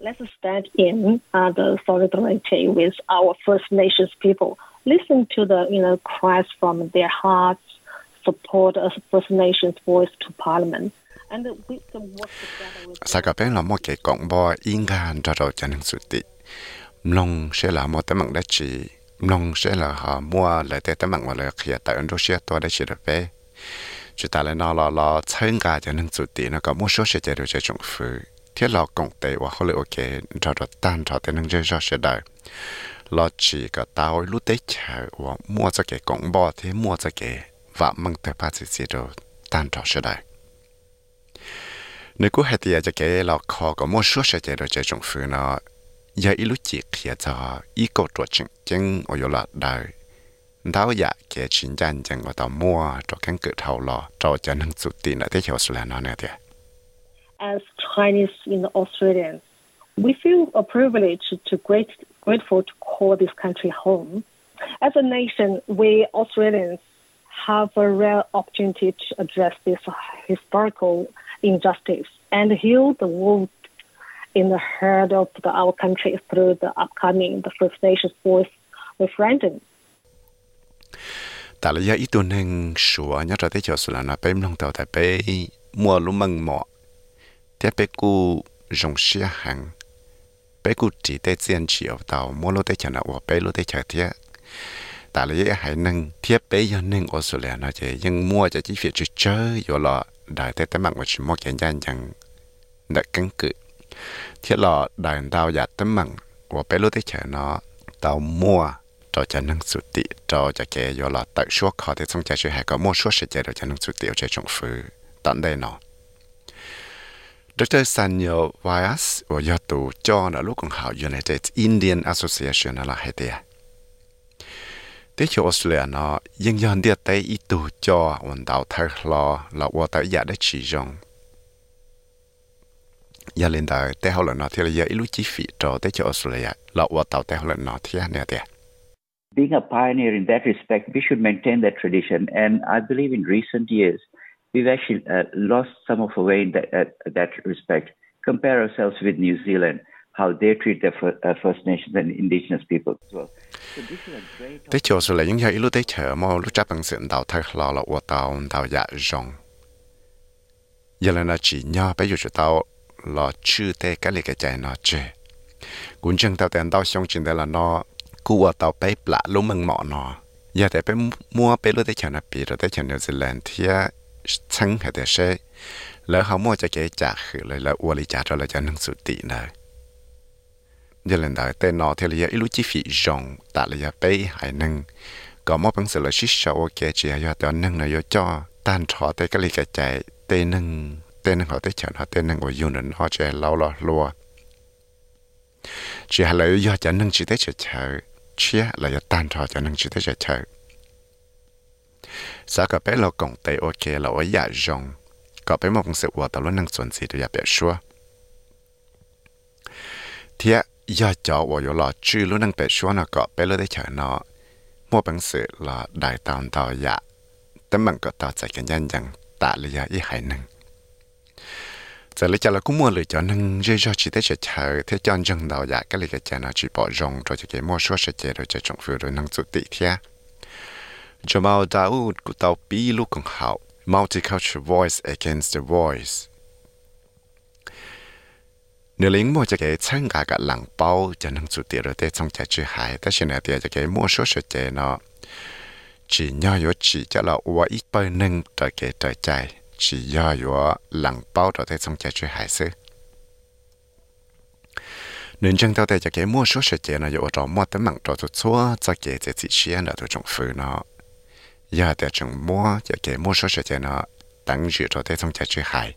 Let's start in uh, the solidarity with our First Nations people. Listen to the you know cries from their hearts. Support a First Nations voice to Parliament. Sa ka pen la mo ke kong bo inga han ra ro chan su ti. Mlong she la mo ta mang da nông sẽ là họ mua lại tới tấm mạng mà lại khía tại ấn Russia tôi đã chỉ được về. Chúng ta lại nói là lo chân cả cho nên chủ tí nó có một số sẽ chạy được cho chúng phụ thiết lo công tế và họ lại ok cho nó tan cho tới nâng cho sẽ đời lo chỉ có tao lúc tới chờ và mua cho cái công bò thế mua cho cái và mong tới ba chỉ chỉ được tan cho sẽ đời nếu có hết thì cho cái lo khó có một số sẽ chạy được cho chúng phụ nó giờ ít lúc chỉ kia cho ít câu trò chuyện chân ở chỗ là đời đào dạ kể chính chân chẳng có tàu mua cho cánh cự thầu lò cho cho nâng sụt tiền ở thế hiệu là nó nè thì As Chinese in Australians, we feel a privilege to great, grateful to call this country home. As a nation, we Australians have a rare opportunity to address this historical injustice and heal the wound in the heart of the, our country through the upcoming the First Nations Voice referendum. tại là do ít tuần hàng sủa nhớ cho tới cho sủa là nó lòng tàu tại bê mua lúc măng mọ thế bê cu rong xe hàng. Bê cu chỉ tới tiền chỉ ở tàu mua lúc tới chờ nó ở bê lúc tới chờ thế tại là hãy hải năng thiết bê do năng ở sủa là nó chỉ nhưng mua cho chỉ phía chơi chơi rồi là đại tới tới mạng của chỉ mua cái gian chẳng đã cắn cự thiết là đại đào giả tới mạng của bê lúc thế chờ nó tàu mua cho cha năng sụt tị cho cha kẻ yo là tại suốt khó thì xong cha chơi hay có mua số sự chế cho năng sụt tị cho trong phứ tận đây nó Dr. Sanyo Vyas và yo tụ cho là lúc còn học United Indian Association là hay thế Thế chỗ Australia nó nhưng yon địa tây ít tụ cho hoàn đạo thay lo là qua tới giả để chỉ dùng giờ lên đời tế hậu là nó thì là giờ ít lúc chi phí cho tế cho Australia là qua tàu tế hậu là nó thì nè thế being a pioneer in that respect, we should maintain that tradition. And I believe in recent years, we've actually uh, lost some of our way in that, uh, that respect. Compare ourselves with New Zealand, how they treat their uh, First Nations and Indigenous people as well. Thế chỗ là những cái lúc tế chờ mà lúc chấp bằng sự đào thay là của tàu đào dạ rong. Giờ là chỉ nhau bây giờ tàu là chưa tế cái này cái chạy nó chơi. Cũng chân tàu tiền tàu xong chuyện đây là nó cua tàu bay lạ lúc mừng mỏ nó giờ để bay mua bay lúc tới chợ nạp bị rồi tới chợ New Zealand thì chân hay để xe lỡ họ mua cho cái trả khử lại là uo lý trả cho lại cho nâng sự tỷ này giờ lần đầu tên nó thì là ít lúc chi phí rộng tại là bay hay nâng có một bằng sự là shit show ok chỉ là tao nâng là cho tan trò tới cái lý cái chạy tên nâng tên họ tới chọn họ tên năng của yêu nên họ chơi lâu lo lúa chỉ hà lợi do chả năng chỉ thấy chơi chơi, chia là do tan thọ chả năng chỉ thấy chơi chơi. sao cả bé lo cổng tây ok là ở nhà rong có bé một sự hòa tao luôn năng xuân gì để nhà bé xua. Thế do cháu và do lo chư luôn năng bé xua nó có bé lo thấy chợ nó mua bằng sự là đại tàu tàu dạ. Tấm bằng có tàu chạy cái nhanh rằng tạ lý do ý hải năng giờ lấy cho là cũng mua lời cho nên dễ cho chỉ tới sẽ chờ thế cho dân đầu dạ cái lời cái chả nó chỉ bỏ rong rồi cho cái mua số sẽ chế rồi cho trong phiếu rồi năng tụ tị thế cho mau đào của tàu bí lúc còn hậu multicultural voice against the voice nếu lính mua cho cái chân cả cả lăng bao cho năng tụ tị rồi để trong chạy chữ hảiแต่现在để cho cái mua số sẽ chế nó chỉ nhau yếu chỉ cho là qua ít bao nâng cho cái trời chạy chỉ do yếu lặng bao đó tại trong chạy chơi hải sư nên chân tao tay cho cái mua số sẽ kiện nó yo trò mua tấm mạng trò tụt xua cho cái cái chỉ xuyên nó tụt trong phứ nó giờ tại trong mua cho cái mua số sẽ kiện nó tăng dự đó tại trong chạy chơi hải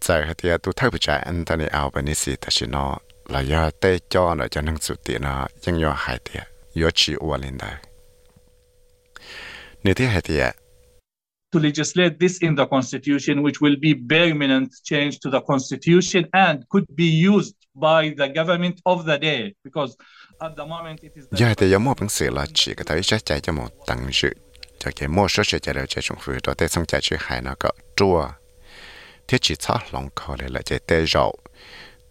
giờ thì tôi thấy bây giờ anh ta này Albanese ta chỉ nó là giờ tê cho nó cho năng sự tiền nó ยัง yo hải thì yo chỉ uo lên đây nếu thế hải thì to legislate this in the constitution, which will be permanent change to the constitution and could be used by the government of the day because at the moment it is. Giờ thì giống một bằng sự là chỉ có thể chắc chạy cho một tăng dự cho cái mua số sẽ chạy được cho chúng phu đó để xong chạy chữ hải nó có chua thiết chỉ cho lòng khó để lại chạy tê rậu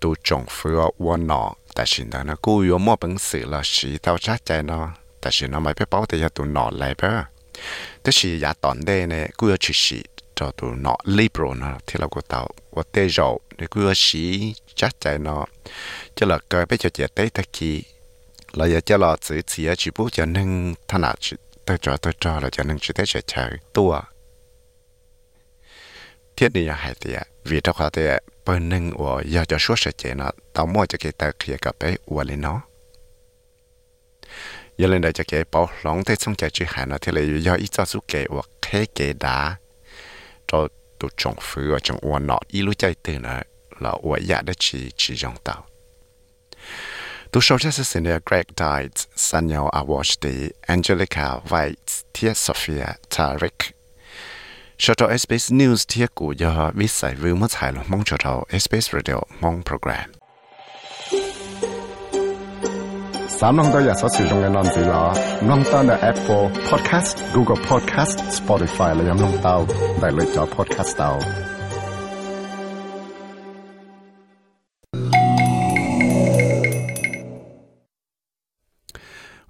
tu trồng phu quân nọ tại vì đó nó cú yếu một bằng sự là chỉ tao chắc chạy nó tại vì nó mới biết bảo thì tu nọ lại bơ แต่ แต่สิยาตอนเดเนี่ยกูจะชิสิจอตัวเนาะ liberal นะที่เราก็เต่าว่าเตยาวเนี่ยกูจะสิจัดใจเนาะจะหลักเกิดไปจะเจตตะคีเราอยากจะรอซื้อเสียชิบุจะนึ่งถนัดตัวจอตัวจอเราจะนึ่งชิได้เฉยๆตัวเทียนี่ยังหายเตียวีทเขาเตียเปิ้นนึ่งอัวอยากจะช่วยเฉยๆเนาะต่อมั่วจะเกิดตะเคียกับไปอัวเลยเนาะ giờ lên đây cho kẻ bảo lòng thế xong chạy chữ hải nó thì là do ít cho số kẻ hoặc thế kẻ đá cho tụ trồng phứ và trồng uốn nọ ít lúc chạy từ nó là uốn dạ đó chỉ chỉ dòng tàu tu sau cho sự sinh Greg Dides, Sanyal Awashti, Angelica White, Tia Sophia Tarik. Cho cho SBS News Tia Cụ do viết giải vư mất hài lòng mong cho thầu SBS Radio mong program. 三弄到也所使用嘅案子啦，弄到嘅 Apple Podcast、Google Podcast、Spotify 嚟饮弄到，嚟嚟咗 Podcast 到。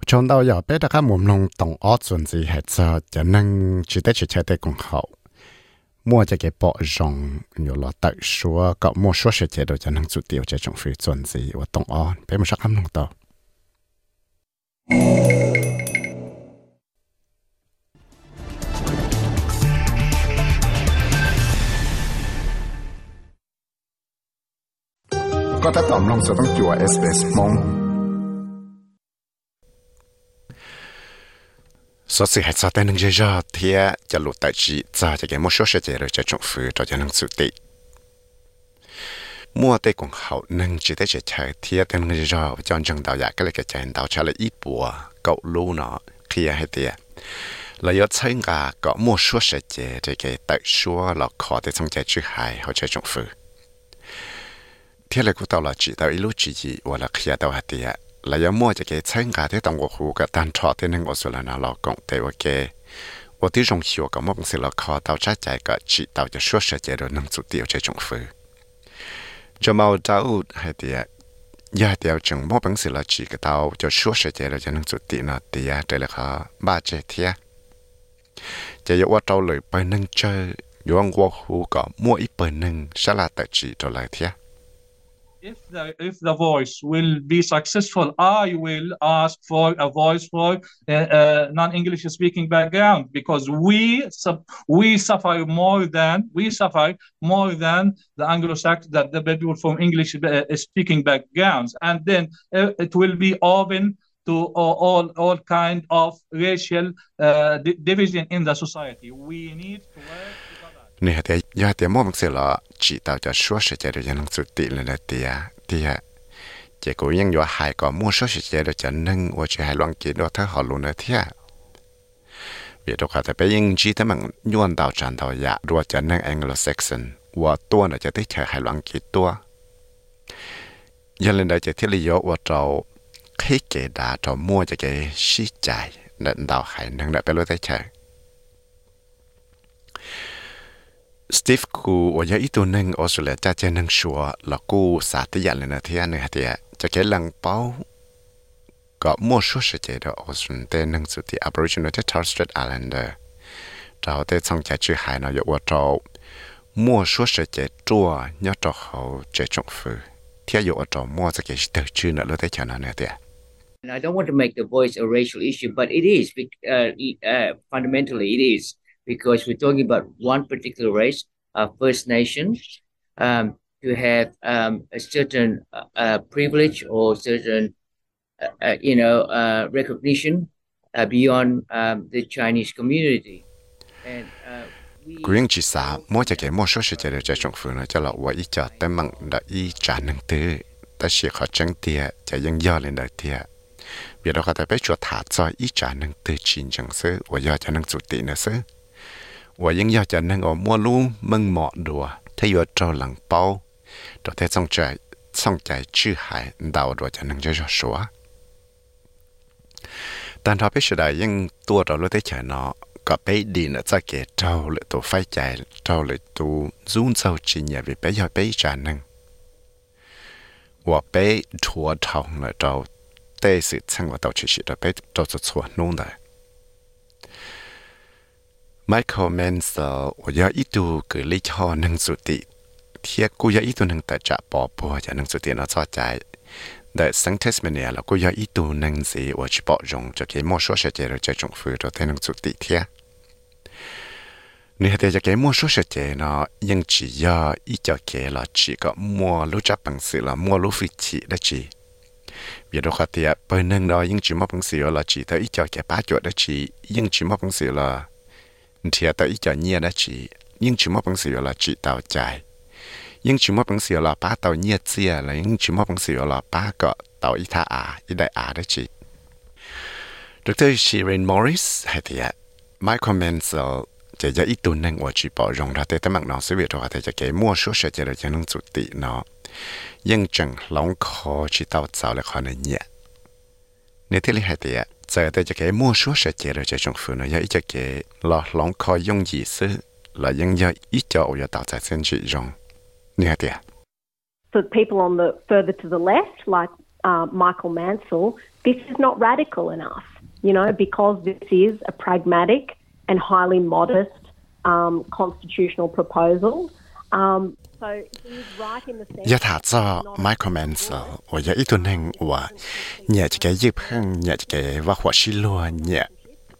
trong đầu giờ bé đã các mồm nông tổng ót chuẩn gì hết giờ cho nên chỉ để chỉ chơi để cùng hậu mua cho cái bộ rong nhiều là tự số có mua số sẽ chế độ cho nên chủ tiêu cho trong phi chuẩn gì và tổng ót bé một sắc hâm nông tàu có thể tóm lòng sở tăng chùa SBS mong. Số sự hạt sao tên nâng dây ra thì chả lụt tại chỉ cho cho cái một số sẽ chế rồi cho trong phu cho cho nâng sự tị mua tê cũng hậu nâng chỉ tới chỉ chơi thì tên nâng dây ra cho chân đạo giả cái là cái chân đạo trả lại ít bùa cậu lu nó khi hay tiệt là yếu chơi ngà có một số sự chế thì cái tại số là khó để trong chạy chữ hài hoặc chơi trong phu thì là cũng tao là chỉ tao ít lúc chỉ gì hoặc là khi tao hạt tiệt là yếu mua cho cái chơi ngà thì tao ngồi hú cái tan trọ thì nâng ở số là nó là cộng tế ok 我对中学个么本事了考到这这个知道就说实际的能做掉这种分， จะมาดาอุให้เตียยาเตียวจึงมอบังสิลาจีกะเตาจะชั่วเสียเจราจะนั่งจุดตินาเตียได้เลยค่ะบาเจเทียจะยกว่าเราเลยไปนั่งเจอย้อนวัวหูก็มั่วอีเปิหนึ่งสลาแต่จีตัวเลเทีย if the if the voice will be successful, I will ask for a voice for uh, uh, non-English speaking background because we we suffer more than we suffer more than the Anglo-Saxon that the people from English uh, speaking backgrounds, and then uh, it will be open to all all, kind of racial uh, di- division in the society. We need to work. นี่ฮะแต่ยาแต่มอมักเสียละจีตาจะชัวเสียใจเดยวจะนั่งสุติเลยนะเตียเตียเจ้ากูยังอยู่หายก็มั่วชัวเสียใจเดยวจะนั่งว่าจะหาลองกินว่าถ้าหอลุนะเตียเบียดอก็แต่ไปยิงจีถ้ามังย้อนดาวจันดายะรัวจะนั่งแองโกลเซ็กซ์นว่าตัวน่ะจะได้เฉยหาลองกินตัวยันเลยได้จะที่ลิโยว่าเราให้เกดาเรามั่วจะเกชี้ใจนั่นดาวหายนั่งได้ไปรู้ได้เฉย Steve cô ở nhà ít tuần ở Australia cha cha nâng sủa là cô xã tới dạ dặn lên là thế này thì cho cái lăng bao có mua số sẽ chế đó Australia tên nâng sự thì Aboriginal thế Torres Strait Islander trao tên xong cha chữ hải nó dụ ở trâu mua số sẽ chế chua nhớ trò hậu chế trọng phư thế dụ ở trâu mua sẽ cái từ chữ nữa lo thế cho nó nữa thì And I don't want to make the voice a racial issue, but it is. Uh, uh, fundamentally, it is because we're talking about one particular race, uh, First Nation, um, to have um, a certain uh, uh privilege or certain, uh, uh you know, uh, recognition beyond um, the Chinese community. And Quyên chỉ xã mỗi cái mỗi số sự chơi cho trong phương nó cho là vậy cho tới mặn đã ý trả năng tư ta sẽ khó chân tiệt cho dân do lên đời tiệt Biết đâu có thể biết cho thả cho ý trả năng tư chín chẳng sư và do cho năng chủ tị nữa sư và dân do cho năng ở mua luôn mừng mọ đùa thấy yo trâu lăng bao rồi thấy xong trời xong chạy chữ hải đào rồi cho năng cho cho số 但他必须得用多着了的钱呢，个被地呢在给招了都费ใจ招了都总走进也为被要被战能，我被拖长了招，但是趁我到去时的被招着错弄的。 Michael Mansell 我要一度给力号能สุติเทียกูอยากอีตัวหนึ่งแต่จะปอปัวจะหนึ่งสุตินะชอบใจแต่สังเทสเมเนียแล้วกูอยากอีตัวหนึ่งสิว่าจะปอรงจะเกี่ยมอชัวเฉยเราจะจงฟื้นเราแต่หนึ่งสุติเทียนี่เหตุจะเกี่ยมอชัวเฉยเนาะยังchỉ要一จะเกี่ยละchỉก็มัวรู้จักปังสือละมัวรู้ฟิจิได้จีvì đó khá tiệt bởi nên đó nhưng chỉ mong bằng sự là chỉ tới ít cho cái bá chuột đó chỉ nhưng chỉ mong bằng sự là thì ta ít cho nhia đã chị, nhưng chỉ mất bằng sự là chỉ tạo trái, nhưng chỉ mất bằng sự là ba tạo nhia chia là nhưng chỉ mất bằng sự là ba cọ tạo ít tha à ít đại à đã chỉ Dr. Shirin Morris hay thì ạ my comments จะจะอีตุนนั่งอวดจีปอรองราเตตมักน้องสวีทว่าแต่จะเก๋มั่วชั่วเฉยจะเลยจะนุ่งจุติเนาะยังจังหลงคอชีเต้าเจ้าและคอในเนี่ยในที่ลิหายเตีย For people on the further to the left, like uh, Michael Mansell, this is not radical enough, you know, because this is a pragmatic and highly modest um, constitutional proposal. Um, ยะถาจอไมโครแมนเซอร์ว่ายะอีตัวหนึ่งว่าเนี่ยจะแกยืบข้างเนี่ยจะแกว่าหัวชิลัวเนี่ย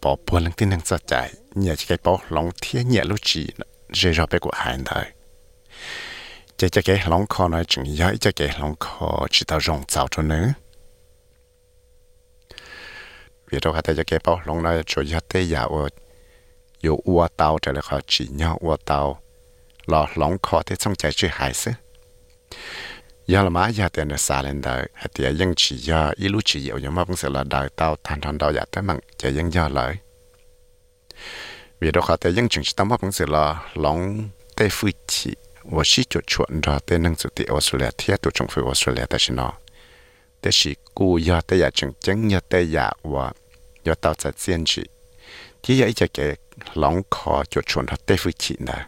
ปอปวนลังที่หนึ่งจะใจเนี่ยจะแกปอหลงเทียเนี่ยลูจีเจรอไปกว่าหายได้จะจะแกหลงคอน้อยจึงย้อยจะแกหลงคอจิตารงเจ้าตัวนึงเวียดอกาแต่จะแกปอหลงน้อยช่วยยัดเตยาวอยู่อัวเตาแต่ละคอจีเนาะอัวเตา lò long khó thế trong trái chơi hải sứ giờ là má giờ tiền là xa lên đời hay tiền dân chỉ giờ ít lúc chỉ hiểu nhưng mà cũng sẽ là đời tao thành thành đời giờ tới mặn chỉ dân giờ lời vì đó khó tiền dân chỉ tao mà cũng sẽ là long tây phu chi, và chỉ chuột chuột đó tên năng sự tiền Australia thiết tụ trong phi Australia ta xin nó tế chỉ cú giờ tây giờ chừng chừng giờ tây giờ và giờ tao sẽ diễn chỉ chỉ giờ ít cái long khó chuột chuột đó tây phu chi này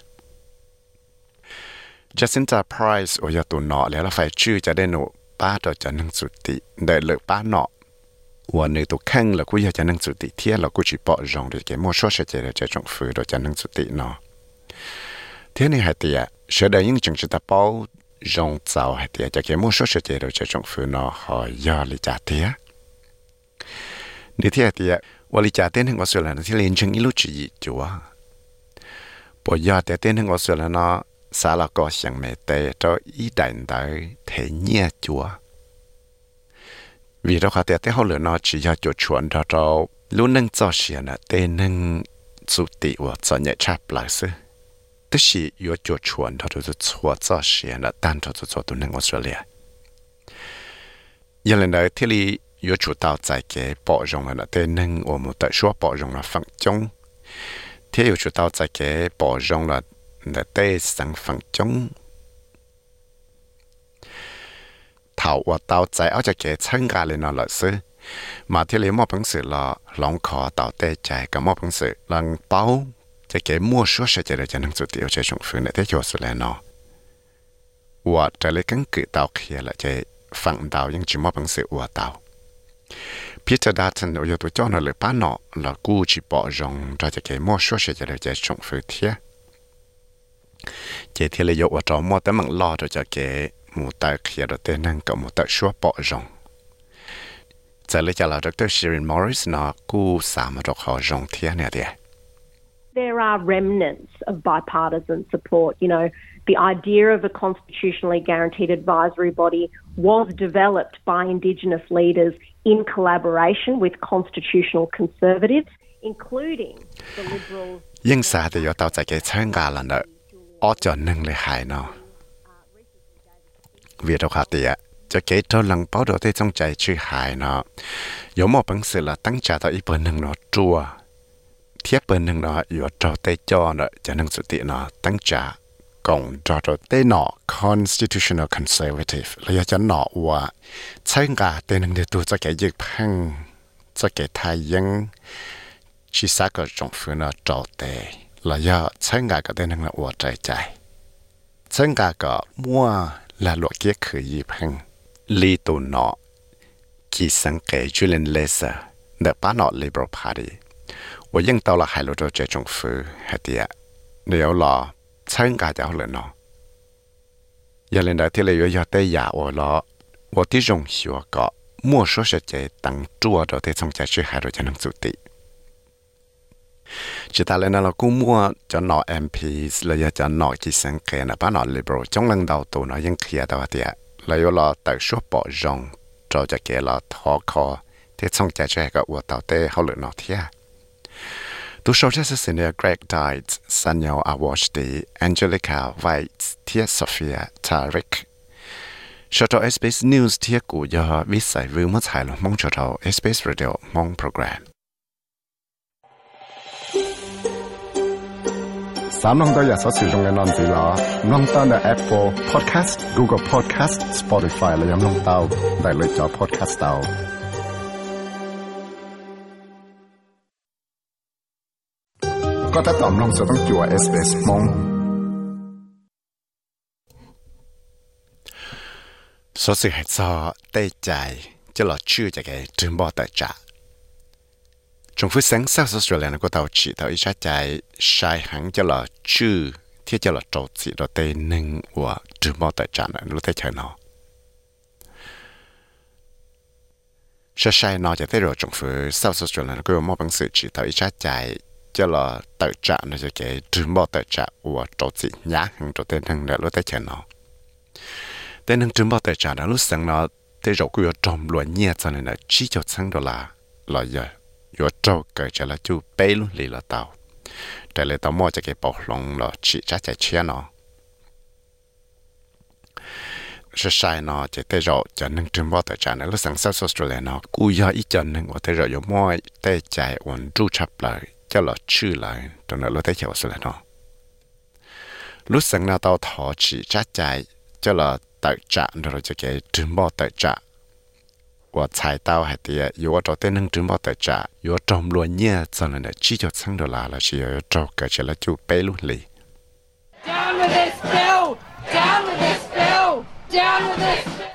Jacinta Price โอยตัวหนอแล้วเราไฟชื่อจะได้หนูป้าตัวจะนั่งสุติได้เลือป้าหนอวันนี้ตัวแข้งเรากูอยากจะนั่งสุติเที่ยเรากูจีปอจงเด็กมัวชัวเฉยเราจะจงฝืนเราจะนั่งสุติหนอเที่ยนี่หายเตียเสดยิ่งจงจิตาเป้าจงเจ้าหายเตียจะเกี่ยมัวชัวเฉยเราจะจงฝืนหนอหอยอลิจ่าเตียนี่เที่ยเตียวลิจ่าเต้นหึงว่าสุดแล้วที่เรียนเชิงอิลุจิจัวปอยอเตียเต้นหึงว่าสุดแล้วเนาะ xã là có chẳng mẹ tệ cho ý đảnh tới thế nhẹ chúa. Vì đó khá tiệt tế hậu lửa nó chỉ cho chỗ chuẩn cho cho lúc nâng cho xìa là tế nâng chủ tị của cho nhẹ chạp lại sư tức chỉ yếu chỗ chuẩn cho cho chúa cho xìa là tan cho cho cho tụ nâng Australia. Giờ lần đó thế li yếu chủ tao giải kế bỏ rộng là tế nâng ở một tại số bỏ rộng là phẳng chống thế yếu chủ tao giải kế bỏ rộng là là tê sang phẳng chống thảo và tao chạy áo cho kẻ chân gà lên nó lợi sư mà thiết lý một bằng sự là lòng khó tạo tê chạy cả một bằng sự. Là bao cho kẻ mua số sẽ chạy được cho năng sự tiêu cho trong phương để thế cho sự lẽ nó. Và trở lại cắn cự tao kia là chạy phẳng tao nhưng chỉ một bằng sự của tao. Peter Dutton ở chỗ tôi cho nó lời bán nọ là cú chỉ bỏ rong cho kẻ mua số sẽ chạy được chạy trong phương thiết chỉ thì là yếu ở trong mua tấm bằng lo cho cái một tài kia đó tên năng có một tài số bỏ rong giờ lấy cho là Dr. Shirin Morris nó cú sao mà được họ rong nè đi There are remnants of bipartisan support. You know, the idea of a constitutionally guaranteed advisory body was developed by Indigenous leaders in collaboration with constitutional conservatives, including the Liberals. อจอนึงเลยหายเนาะวีเราขาเตียจะเกตลังเป้าโดดได้จงใจชื่อหายเนาะยมอบังสือละตั้งใจต่ออีเปิดหนึ่งเนาะจัวเทียบเปิดหนึ่งเนาะอยู่จอเตจอเนาะจะหนึ่งสุติเนาะตั้งใจกงจอดเตนอ constitutional conservative ระยะจะหนอว่าใช่กาเตนึงเดือตัวจะแก่ยึกพังจะแก่ทายยังชิซาก็จงฟื้นจอเต là yếu cho nó và chân cả tê nâng để tu cho cái dịch phăng cho cái thái dân chỉ xác cái trong phương nó trò tê là yếu chân cả cái tê nâng là ủa trái trái chân cả cái mua là luật kia khử dịch phăng lý tu nó chỉ sáng kể Julian Lesser the 巴诺 Liberal Party 我应到了海陆州这种府，还的，你有了参加掉了呢。有人来听了有要对呀，我了，我的容许我个，莫说是这当主的对从家去海陆就能做的。 Chỉ ta lên là cũng mua cho nó MP là cho nó chỉ sang kề là bán nó liberal trong lần đầu tụ nó những kia đâu thì là yêu là tự số bỏ rong cho cho kia là thọ kho thế xong chạy cho cái của tàu tê hậu lượng nó thiệt Tu sau just as in Greg died, Sanyo Awashdi, Angelica White, Tia Sophia, Tarik. Cho cho SBS News Tia Cụ do viết giải view mất hài mong cho thầu SBS Radio mong program. สามน้องตัวอยากสอสื่อตรงในนอนสีหลอน้องตั้งแต่ Apple Podcast Google Podcast Spotify และยังน้องเต้าได้เลยจอ podcast เต้าก็ถ้าตอมลงจะต้องจัว SBS มอง số sự hạt so tê chạy cho là chưa chạy cái trường bò tại trả trong phút sáng sau số Australia nó có tàu chỉ tàu ít chạy sai hẳn cho là chưa thiết cho là trâu chỉ đó tê nâng của trừ mò tại trả này lúc thấy chạy nó sai sai nó. Chạy thấy rồi trong phút số Australia nó có mò bằng sự chỉ tàu ít chạy cho là tại trả nó cho cái trừ mò tại trả của trâu chỉ nhá hẳn trâu tê nâng để lúc thấy chạy nó. Tây nâng trừ mò tài trả nó lúc sáng nó thấy rồi cứ ở trong loại nhẹ cho nên là chỉ cho sáng đó là là giờ yo trâu cởi trả chú bê luôn lì là tàu trả lời tàu mua cho cái bọc lông là chỉ trả chạy chia nó sẽ sai nó chỉ tê rộ cho nâng trường bao tại trả nó là sáng sớm Australia nó cú do ít cho nâng và tê rộ yo mua tê chạy ổn trụ chập lại cho là chư lại trong đó là tê chạy Australia nó lúc sáng nào tàu thọ chỉ trả chạy cho là tại trả rồi cho cái trường bao tại trả 我猜到还得有我找对能中保代价，有中罗年咱们的只就撑着啦了，是要找个起来就背路里。Down with this bill! Down with this bill! Down with this bill!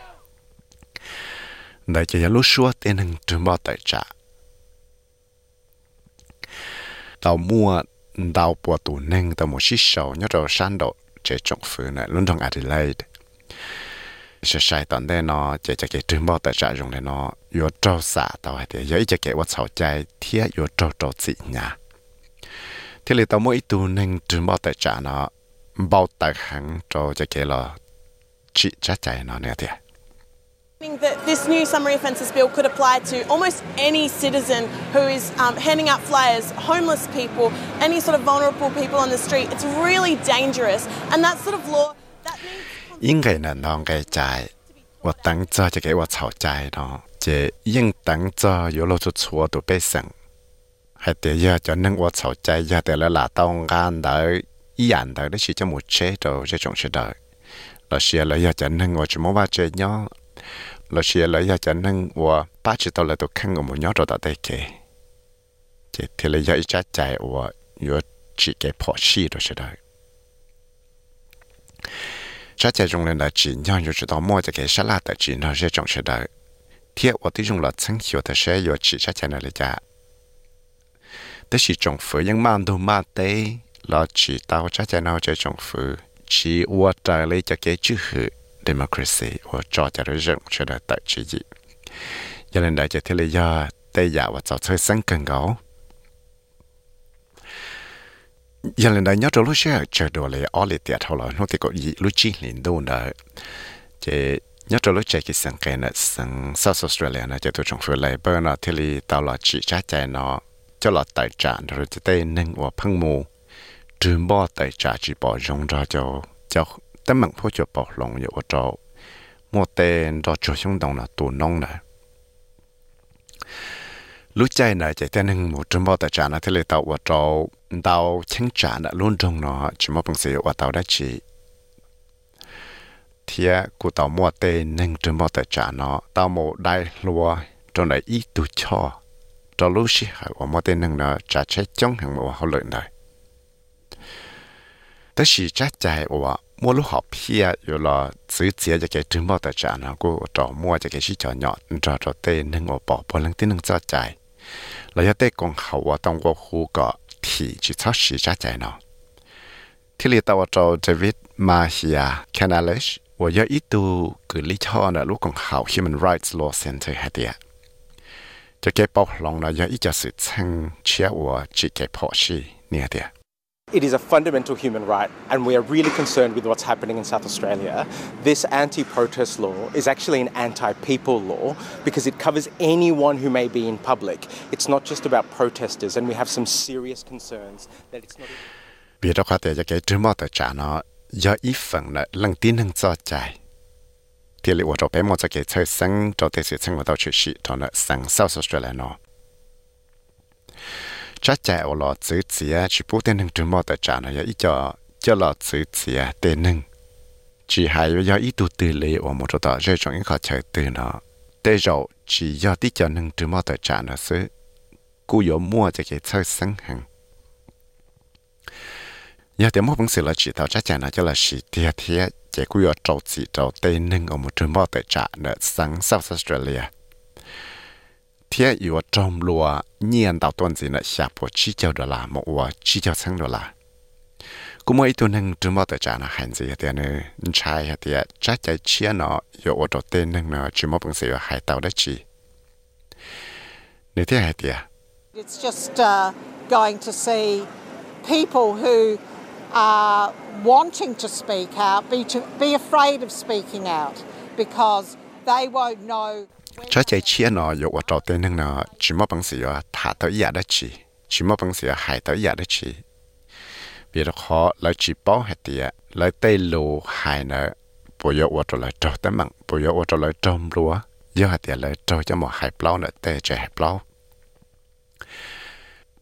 大家要录说对能中保代价。到末到波度能到莫西手，要到山道这种府呢，伦敦 Adelaide。 That this new summary offences bill could apply to almost any citizen who is um, handing out flyers, homeless people, any sort of vulnerable people on the street. It's really dangerous. And that sort of law, that means 应该呢，啷个在，我等着就给我吵架咯，这应等着有露出错都被省，还得要就能我吵架，要得了拿到干的，一样的那是就没切到这种是的，老师了要就能我就没话这样，老师了要就能我八知道了都看我没鸟着到得给，这天了要一家在我有几个破事都是的。 sa chả dùng lên là chỉ nhau như chỉ cái sa la tại chỉ nó sẽ trồng sẽ đợi thiết ở tí dùng là chẳng hiểu thật sẽ giờ chỉ sa chả này là chả thế chỉ trồng phứ nhưng mà đâu mà tê là chỉ tao sa chả nào chơi trồng phứ chỉ ở trả lấy cho cái chữ hữu democracy ở cho sẽ đợi tại chỉ gì cho nên đại thế là giờ tây giả và cháu chơi sáng cần ยังเล่นได้ยอดรู้เชื่อเจอดูเลยอ๋อเลยเตียเท่าเราโน้ตก็ยีรู้จีลินดูนะเจยอดรู้ใจกิสังเกตนะสังซาสอสเตรเลียนะจะตัวชงฟื้นเลยเบอร์นะที่ลีตาลอดจีจ้าใจเนาะจะหลอดไตจานเราจะได้นึ่งว่าพังมูดื่มบ่อไตจ่าจีบ่อยงเราจะจะตั้งมั่งพูดจะบอกลงอยู่ว่าจะมัวเตนเราจะช่วงตรงนะตัวน้องนะรู้ใจหน่อยใจแต่หนึ่งหมดจนบ่อแต่จานะที่เลยตาว่าเรา tàu chân trả đã luôn trong nó chỉ một bằng sự và tàu đã chỉ thì cụ tàu mua tê nên trên bao tài trả nó tàu một đại lúa trong này ít tu cho cho lúc xí hay và mua tê nên nó trả chết trong hàng một hậu lợi nàyแต่是จัดใจว่ามัวลูกหอบเพียอยู่รอซื้อเสียจะเกิดถึงบ่แต่จานะกูจอมัวจะเกิดชิจอหยอดจอจอเต้นึงว่าปอพลังที่นึงจัดใจแล้วจะเต้กงเขาว่าต้องว่าคูก็ ที่จิตสิจ้าใจเนาะที่ลีตาวจอจวิตมาเฮียแคนาเลชว่าเยอะอีตูกือลิท่อนะลูกของเขา Human Rights Law Center ฮะเดียจะเก็บปอกลองนะเยอะอีจะสืบชังเชื่อว่าจิเก็บพอชีเนี่ยเดีย It is a fundamental human right, and we are really concerned with what's happening in South Australia. This anti protest law is actually an anti people law because it covers anyone who may be in public. It's not just about protesters, and we have some serious concerns that it's not. Thể thế South Australia. Chắc chạy ở lọ chữ chia chỉ bố tên hưng trừ mò tới trả nó ít cho cho lọ chữ tên hưng. Chỉ hay do ít tu tư lý ở một chỗ đó rơi trong những khó chơi từ nó. Thế rồi chỉ do tí cho hưng trừ mò tới trả nó xứ. Cú yếu mua cho cái chơi sinh hưng giờ thì một bằng sự là chỉ tao chắc chắn là cho là chỉ thiệt thiệt chỉ cứ ở trâu chỉ trâu tên nâng ở một trường bao tại trả sang South Australia thiệt gì một mỗi tuần nâng trường bao tại trả là hành gì thì nữa trai thì chắc chắn chia nó ở ở trâu tây nâng nó chỉ một bằng sự hai tàu đó chỉ nếu thế thì It's just uh, going to see people who are wanting to speak out be, to, be afraid of speaking out because they won't know cho chạy chia nó dụ ở trò tên nâng nó chỉ mơ bằng sự thả tới giả đó chỉ chỉ mơ bằng sự hại tới giả đó chỉ vì đó khó lấy chỉ bao hạt tiền lấy tây lù, hại nó bây giờ ở trò lấy trâu tới mặn bây giờ ở trò lấy trôm lúa. Giờ hạt tiền lấy trâu cho một hại bao nữa tê chạy hại bao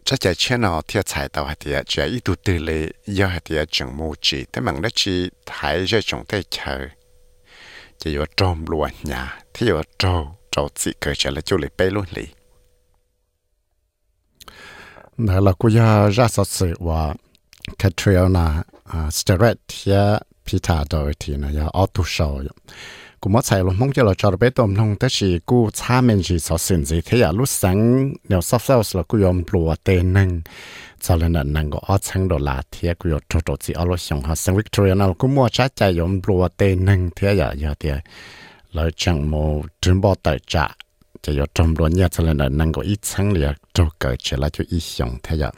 cho chạy chia nó thiệt xài tàu hạt tiền chạy ít tu tư lệ. Giờ hạt tiền chẳng mua chỉ tới mặn đó chỉ hại cho chúng tay chờ. Chỉ ở trôm lúa nhà thì ở trâu trâu chỉ cởi trở lại chỗ lại bê luôn lì đó là cô gia ra sát sự và Katrina à, Stewart ya à, Peter rồi thì nó ya auto show cú mất chạy luôn, mong cho là cho bé tôm nông tới chỉ cú cha mình chỉ sợ xin gì thế à? Lúc sáng, nếu sắp sắp là cú yom lùa tên nâng. Cho nên là nâng có ở sáng đồ là thế cú yom trâu trâu chỉ ở lúc xong ha sáng Victoria nào cú mua trái chạy yom lùa tên nâng thế à? Giờ thì 老蒋无这么大架，就有这么多年轻人能够一层楼坐过去，那就一整太阳。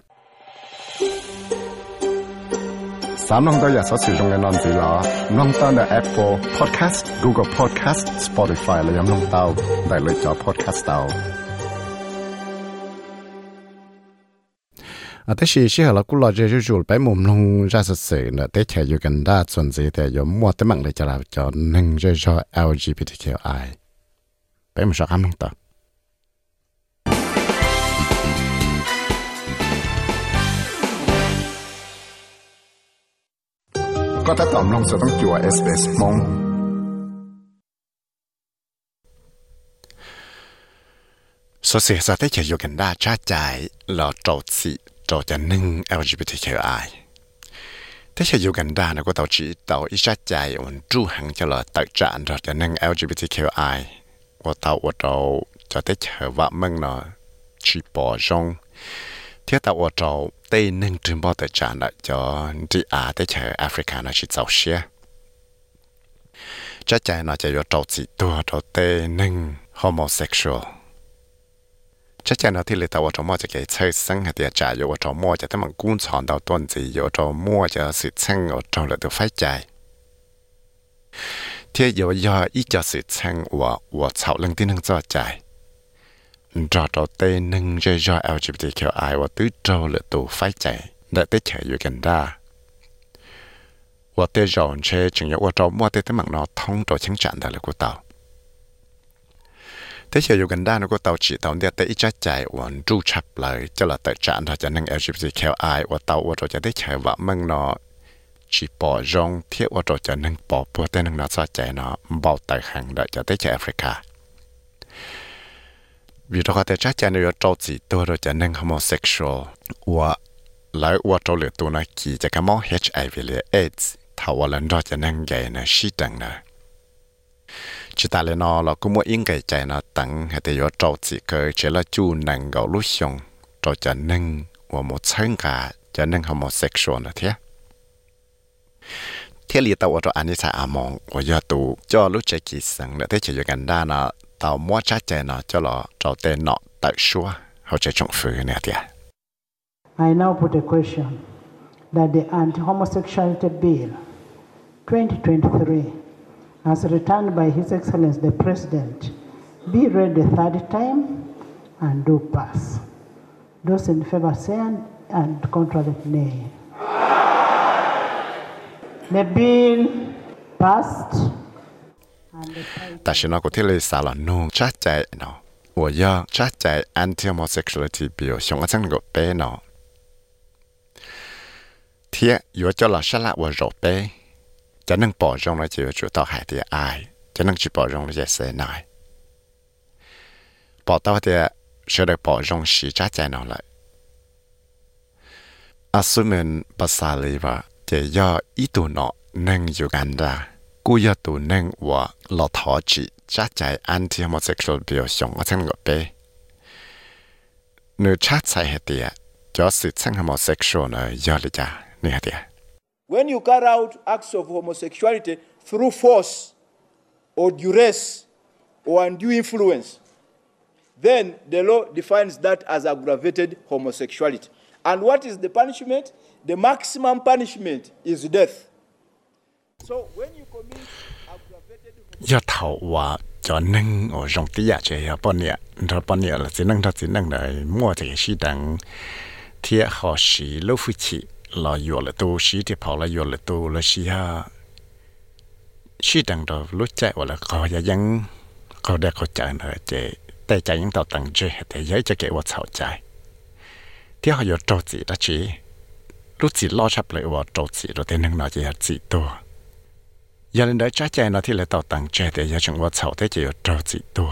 三万多样所使用的网址了，简单的 Apple Podcast、Google Podcast、Spotify 了，有弄到带来做 Podcast 到。à thế xí là cũng lo chơi chơi bé mồm lông ra sợ sợ là chạy vô gần đa gì thế vô mua thế mạng để cho cho nâng chơi cho LGBTQI bé mà sao ăn không ta ta tóm lòng sẽ tăng chùa SBS mong số xe ra tới chợ yogan đa trả chạy lò trầu xị ต้องจั่ว SBS มง số sự sẽ tới cho gần đa trả chạy là trâu chỉ trâu cho nâng LGBTQI thế cho gần đa nó có tàu chỉ tàu ít trả chạy ổn trụ hàng cho là tự trạng rồi cho nâng LGBTQI và tàu ở trâu cho tới chờ vợ mừng nó chỉ bỏ rong thiết tạo ở trâu tây nâng trường bao tự trạng lại cho đi à tới chờ Africa nó chỉ giàu xe chắc chắn nó chỉ có trâu chỉ tua trâu tây nâng homosexual chắc chắn nó thì là tao cho mua cho cái chơi sinh hay là trả yêu cho mua cho thằng cuốn chọn đầu tuần gì yêu cho mua cho sự ở trong là được phải chạy thế yêu giờ ít cho sự sinh của và lần tin hơn cho chạy cho cho tê nâng cho cho LGBTQI và tứ trâu là tù phải chạy để tới chạy yêu gần ra. và tê rộn chơi chừng yêu cho mua tê tới nó thông cho chứng trạng đó là của tao. Thế giờ Uganda nó có tàu chỉ tàu địa tới ít chạy uốn trụ chập lại cho là tại trạng ra cho nên LGBTQI và tàu và cho tới chạy và mừng nó chỉ bỏ rong thiết và cho nên bỏ bữa tên nó cho chạy nó bảo tại hàng đợi cho tới chạy Africa vì đó có thể chắc chắn là cho chỉ tôi rồi cho nên homosexual và lại và cho lựa tôi nói kỳ cho cái món HIV là AIDS thảo lần đó cho nên gay là sĩ đằng nữa chỉ ta lên nó là cũng muốn yên cái chạy nó tặng hay thì yo trâu chỉ cơ chỉ là chú nâng gạo lúc xong trâu cho nên và một chân cả cho nên homosexual nữa thế thế li tao cho anh ấy sẽ à mong và yo tụ cho lúc chạy kỳ sang nữa. Thế chỉ có gần đa nó tao mua trái chạy nó cho nó trâu tên nó tại xua họ chạy trong phứ nữa thế I now put a question. that the Anti-Homosexuality Bill 2023, as returned by His Excellency the President, be read the third time and do pass. Those in favor say and, and contrary nay. The bill passed 但是那个天里撒了弄扎在呢，我要扎在 anti-homosexuality bill 上个真个白呢。天有叫了下来我肉白， จะนั่งปอจงเราจะจุดต่อหายเตียอายจะนั่งจีปอจงเราจะเสียนายปอต่อเตียเชื่อได้ปอจงสีจ้าใจนอนเลยอาสุเมปัสสาลีว่าจะย่ออีตัวเนาะนั่งอยู่กันได้กูย่อตัวนั่งว่าหลอทอจีจ้าใจอันที่มอเซ็กชวลเบียวชงอาเช่หก็ไปเนื้อชาติใส่เตียจอสิทธิ์เช่นมอเซ็กชวลเนื้อย่อเลยจ้าเนื้อเตีย When you carry out acts of homosexuality through force or duress or undue influence, then the law defines that as aggravated homosexuality. And what is the punishment? The maximum punishment is death. So when you commit aggravated homosexuality, là vừa là tu sĩ thì họ là vừa là tu là sĩ ha sĩ đằng đó lúc chạy hoặc là có gia dân có đẹp có chạy nữa chạy tay chạy những tàu tăng chơi để giấy cho cái vật sau chạy thì họ vừa trâu gì đó chứ lúc chỉ lo sắp lại vào trâu gì rồi thì nâng nó chỉ hạt gì tu. Giờ lên đấy trái chạy nó thì lại tàu tăng chơi để giấy chúng vật sau thế chỉ vừa trâu gì tu.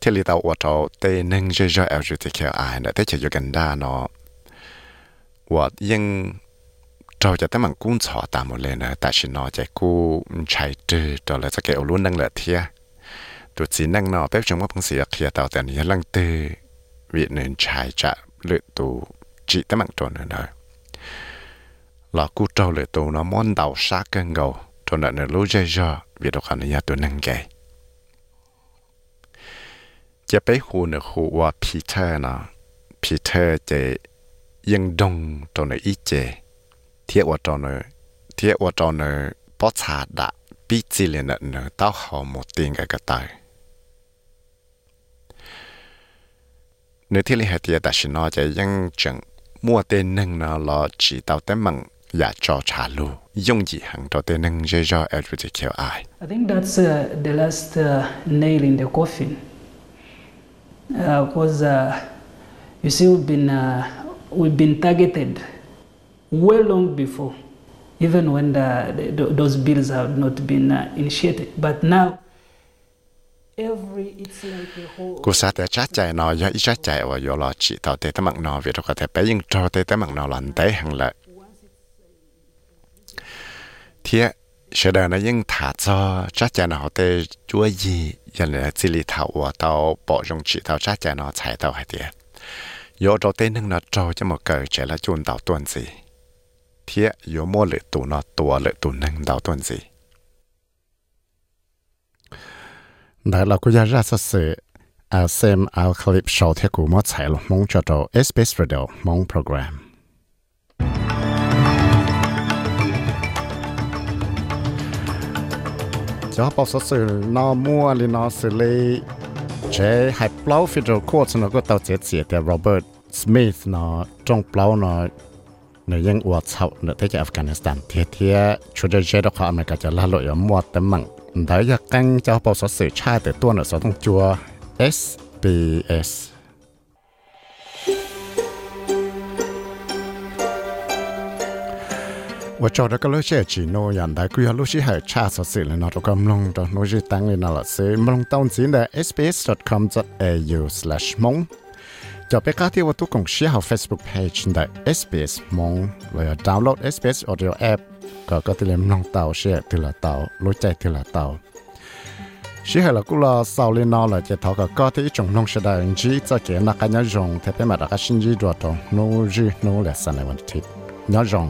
Thì lý tàu ở trâu tê nâng chơi cho LGBT ai nữa thế chỉ vừa gần đa nó 我应就就他们工厂打么来呢？但是呢，这个柴枝到了这个路能了天，都只能呢，别种我平时要看到的，你能对越南柴枝了都只他们做呢。là cú trâu lệ tù nó món đầu xa cân gầu cho nên nó lối dây dơ vì đồ khả năng tù nâng gầy chế bế hù nè hù wa Peter nè Peter chế ลังตือวิหนึ่งใช้จะเลือตัวจีแต่มันตัวนึงนะ là cú trâu lệ tù nó món đầu xa cân gầu cho nên là lũ dây dơ vì đó khả năng tụ nâng gầy chỉ bé hù nè hù wa Peter nè Peter chỉ yên đông cho nên ít chế thiệt wa cho nên thiệt wa cho nên bỏ xả đã bị chỉ lên nè nè tao họ một tiền cái cái tài nếu thiết lý hệ tiệt đã xin nó chỉ yên chẳng mua tên nâng nó là chỉ tao tên bằng อยากจอชาลูยงจีหังตัวเตนึงเจจอ LGBTQI I think that's uh, the last uh, nail in the coffin because uh, you see we've been uh, we've been targeted well long before, even when the, the, those bills have not been uh, initiated. But now, cú sa tế chát chạy nó do ít chát chạy và do lo chỉ tàu tế tấm mạng nó cho tế tấm mạng nó lần tế hàng lợi thế sẽ đời nó nhưng thả cho chát chạy nó tế chúa gì giờ này chỉ lì thảo và yo yếu đầu tiên nó cho cho một cờ chỉ là chuồn đào tuần gì. Thế yo mua lệ tụ nó tua lệ tụ nâng đào tuần gì. Đấy là cô gia ra sát sự à xem ao clip sau thế của mất chạy luôn mong cho tao SBS Radio mong program. Cho bảo số sự nó mua thì nó xử lý chế hai plau federal court nó có tàu chết chết thì Robert Smith nó trong plau nó nóยังอวดเฉาเนที่จะอัฟกานิสถานเทียเทียชุดเจดของอเมริกาจะลาลอยมัวแต่มังแต่อยากกันจะบอกสสื่อชาติตัวเนสต้องจัว SBS ว่าจอดก็เลยเชื่อจีโนอย่างได้คุยลูกชิหายชาสสิเลยนะตัวกำลังตัวนู้ชิตั้งเลยนั่นแหละสิมลงต้นสินได้ sbs.com.au/mong จะไปก้าที่ว่าทุกคนเชื่อ Facebook page ได้ SBS มองเลยดาวน์โหลด SBS Audio App ก็ก็ติเลมลงเตาเชื่อติละเตารู้ใจติละเตาชิหายละกุลาสาวเลนอเลยจะทอก็ก็ที่จงลงเสดงจีจะเกี่ยนักกันยจงเทปมาดักชินจีดัวตรงนู้จีนู้เลสันในวันที่ยจง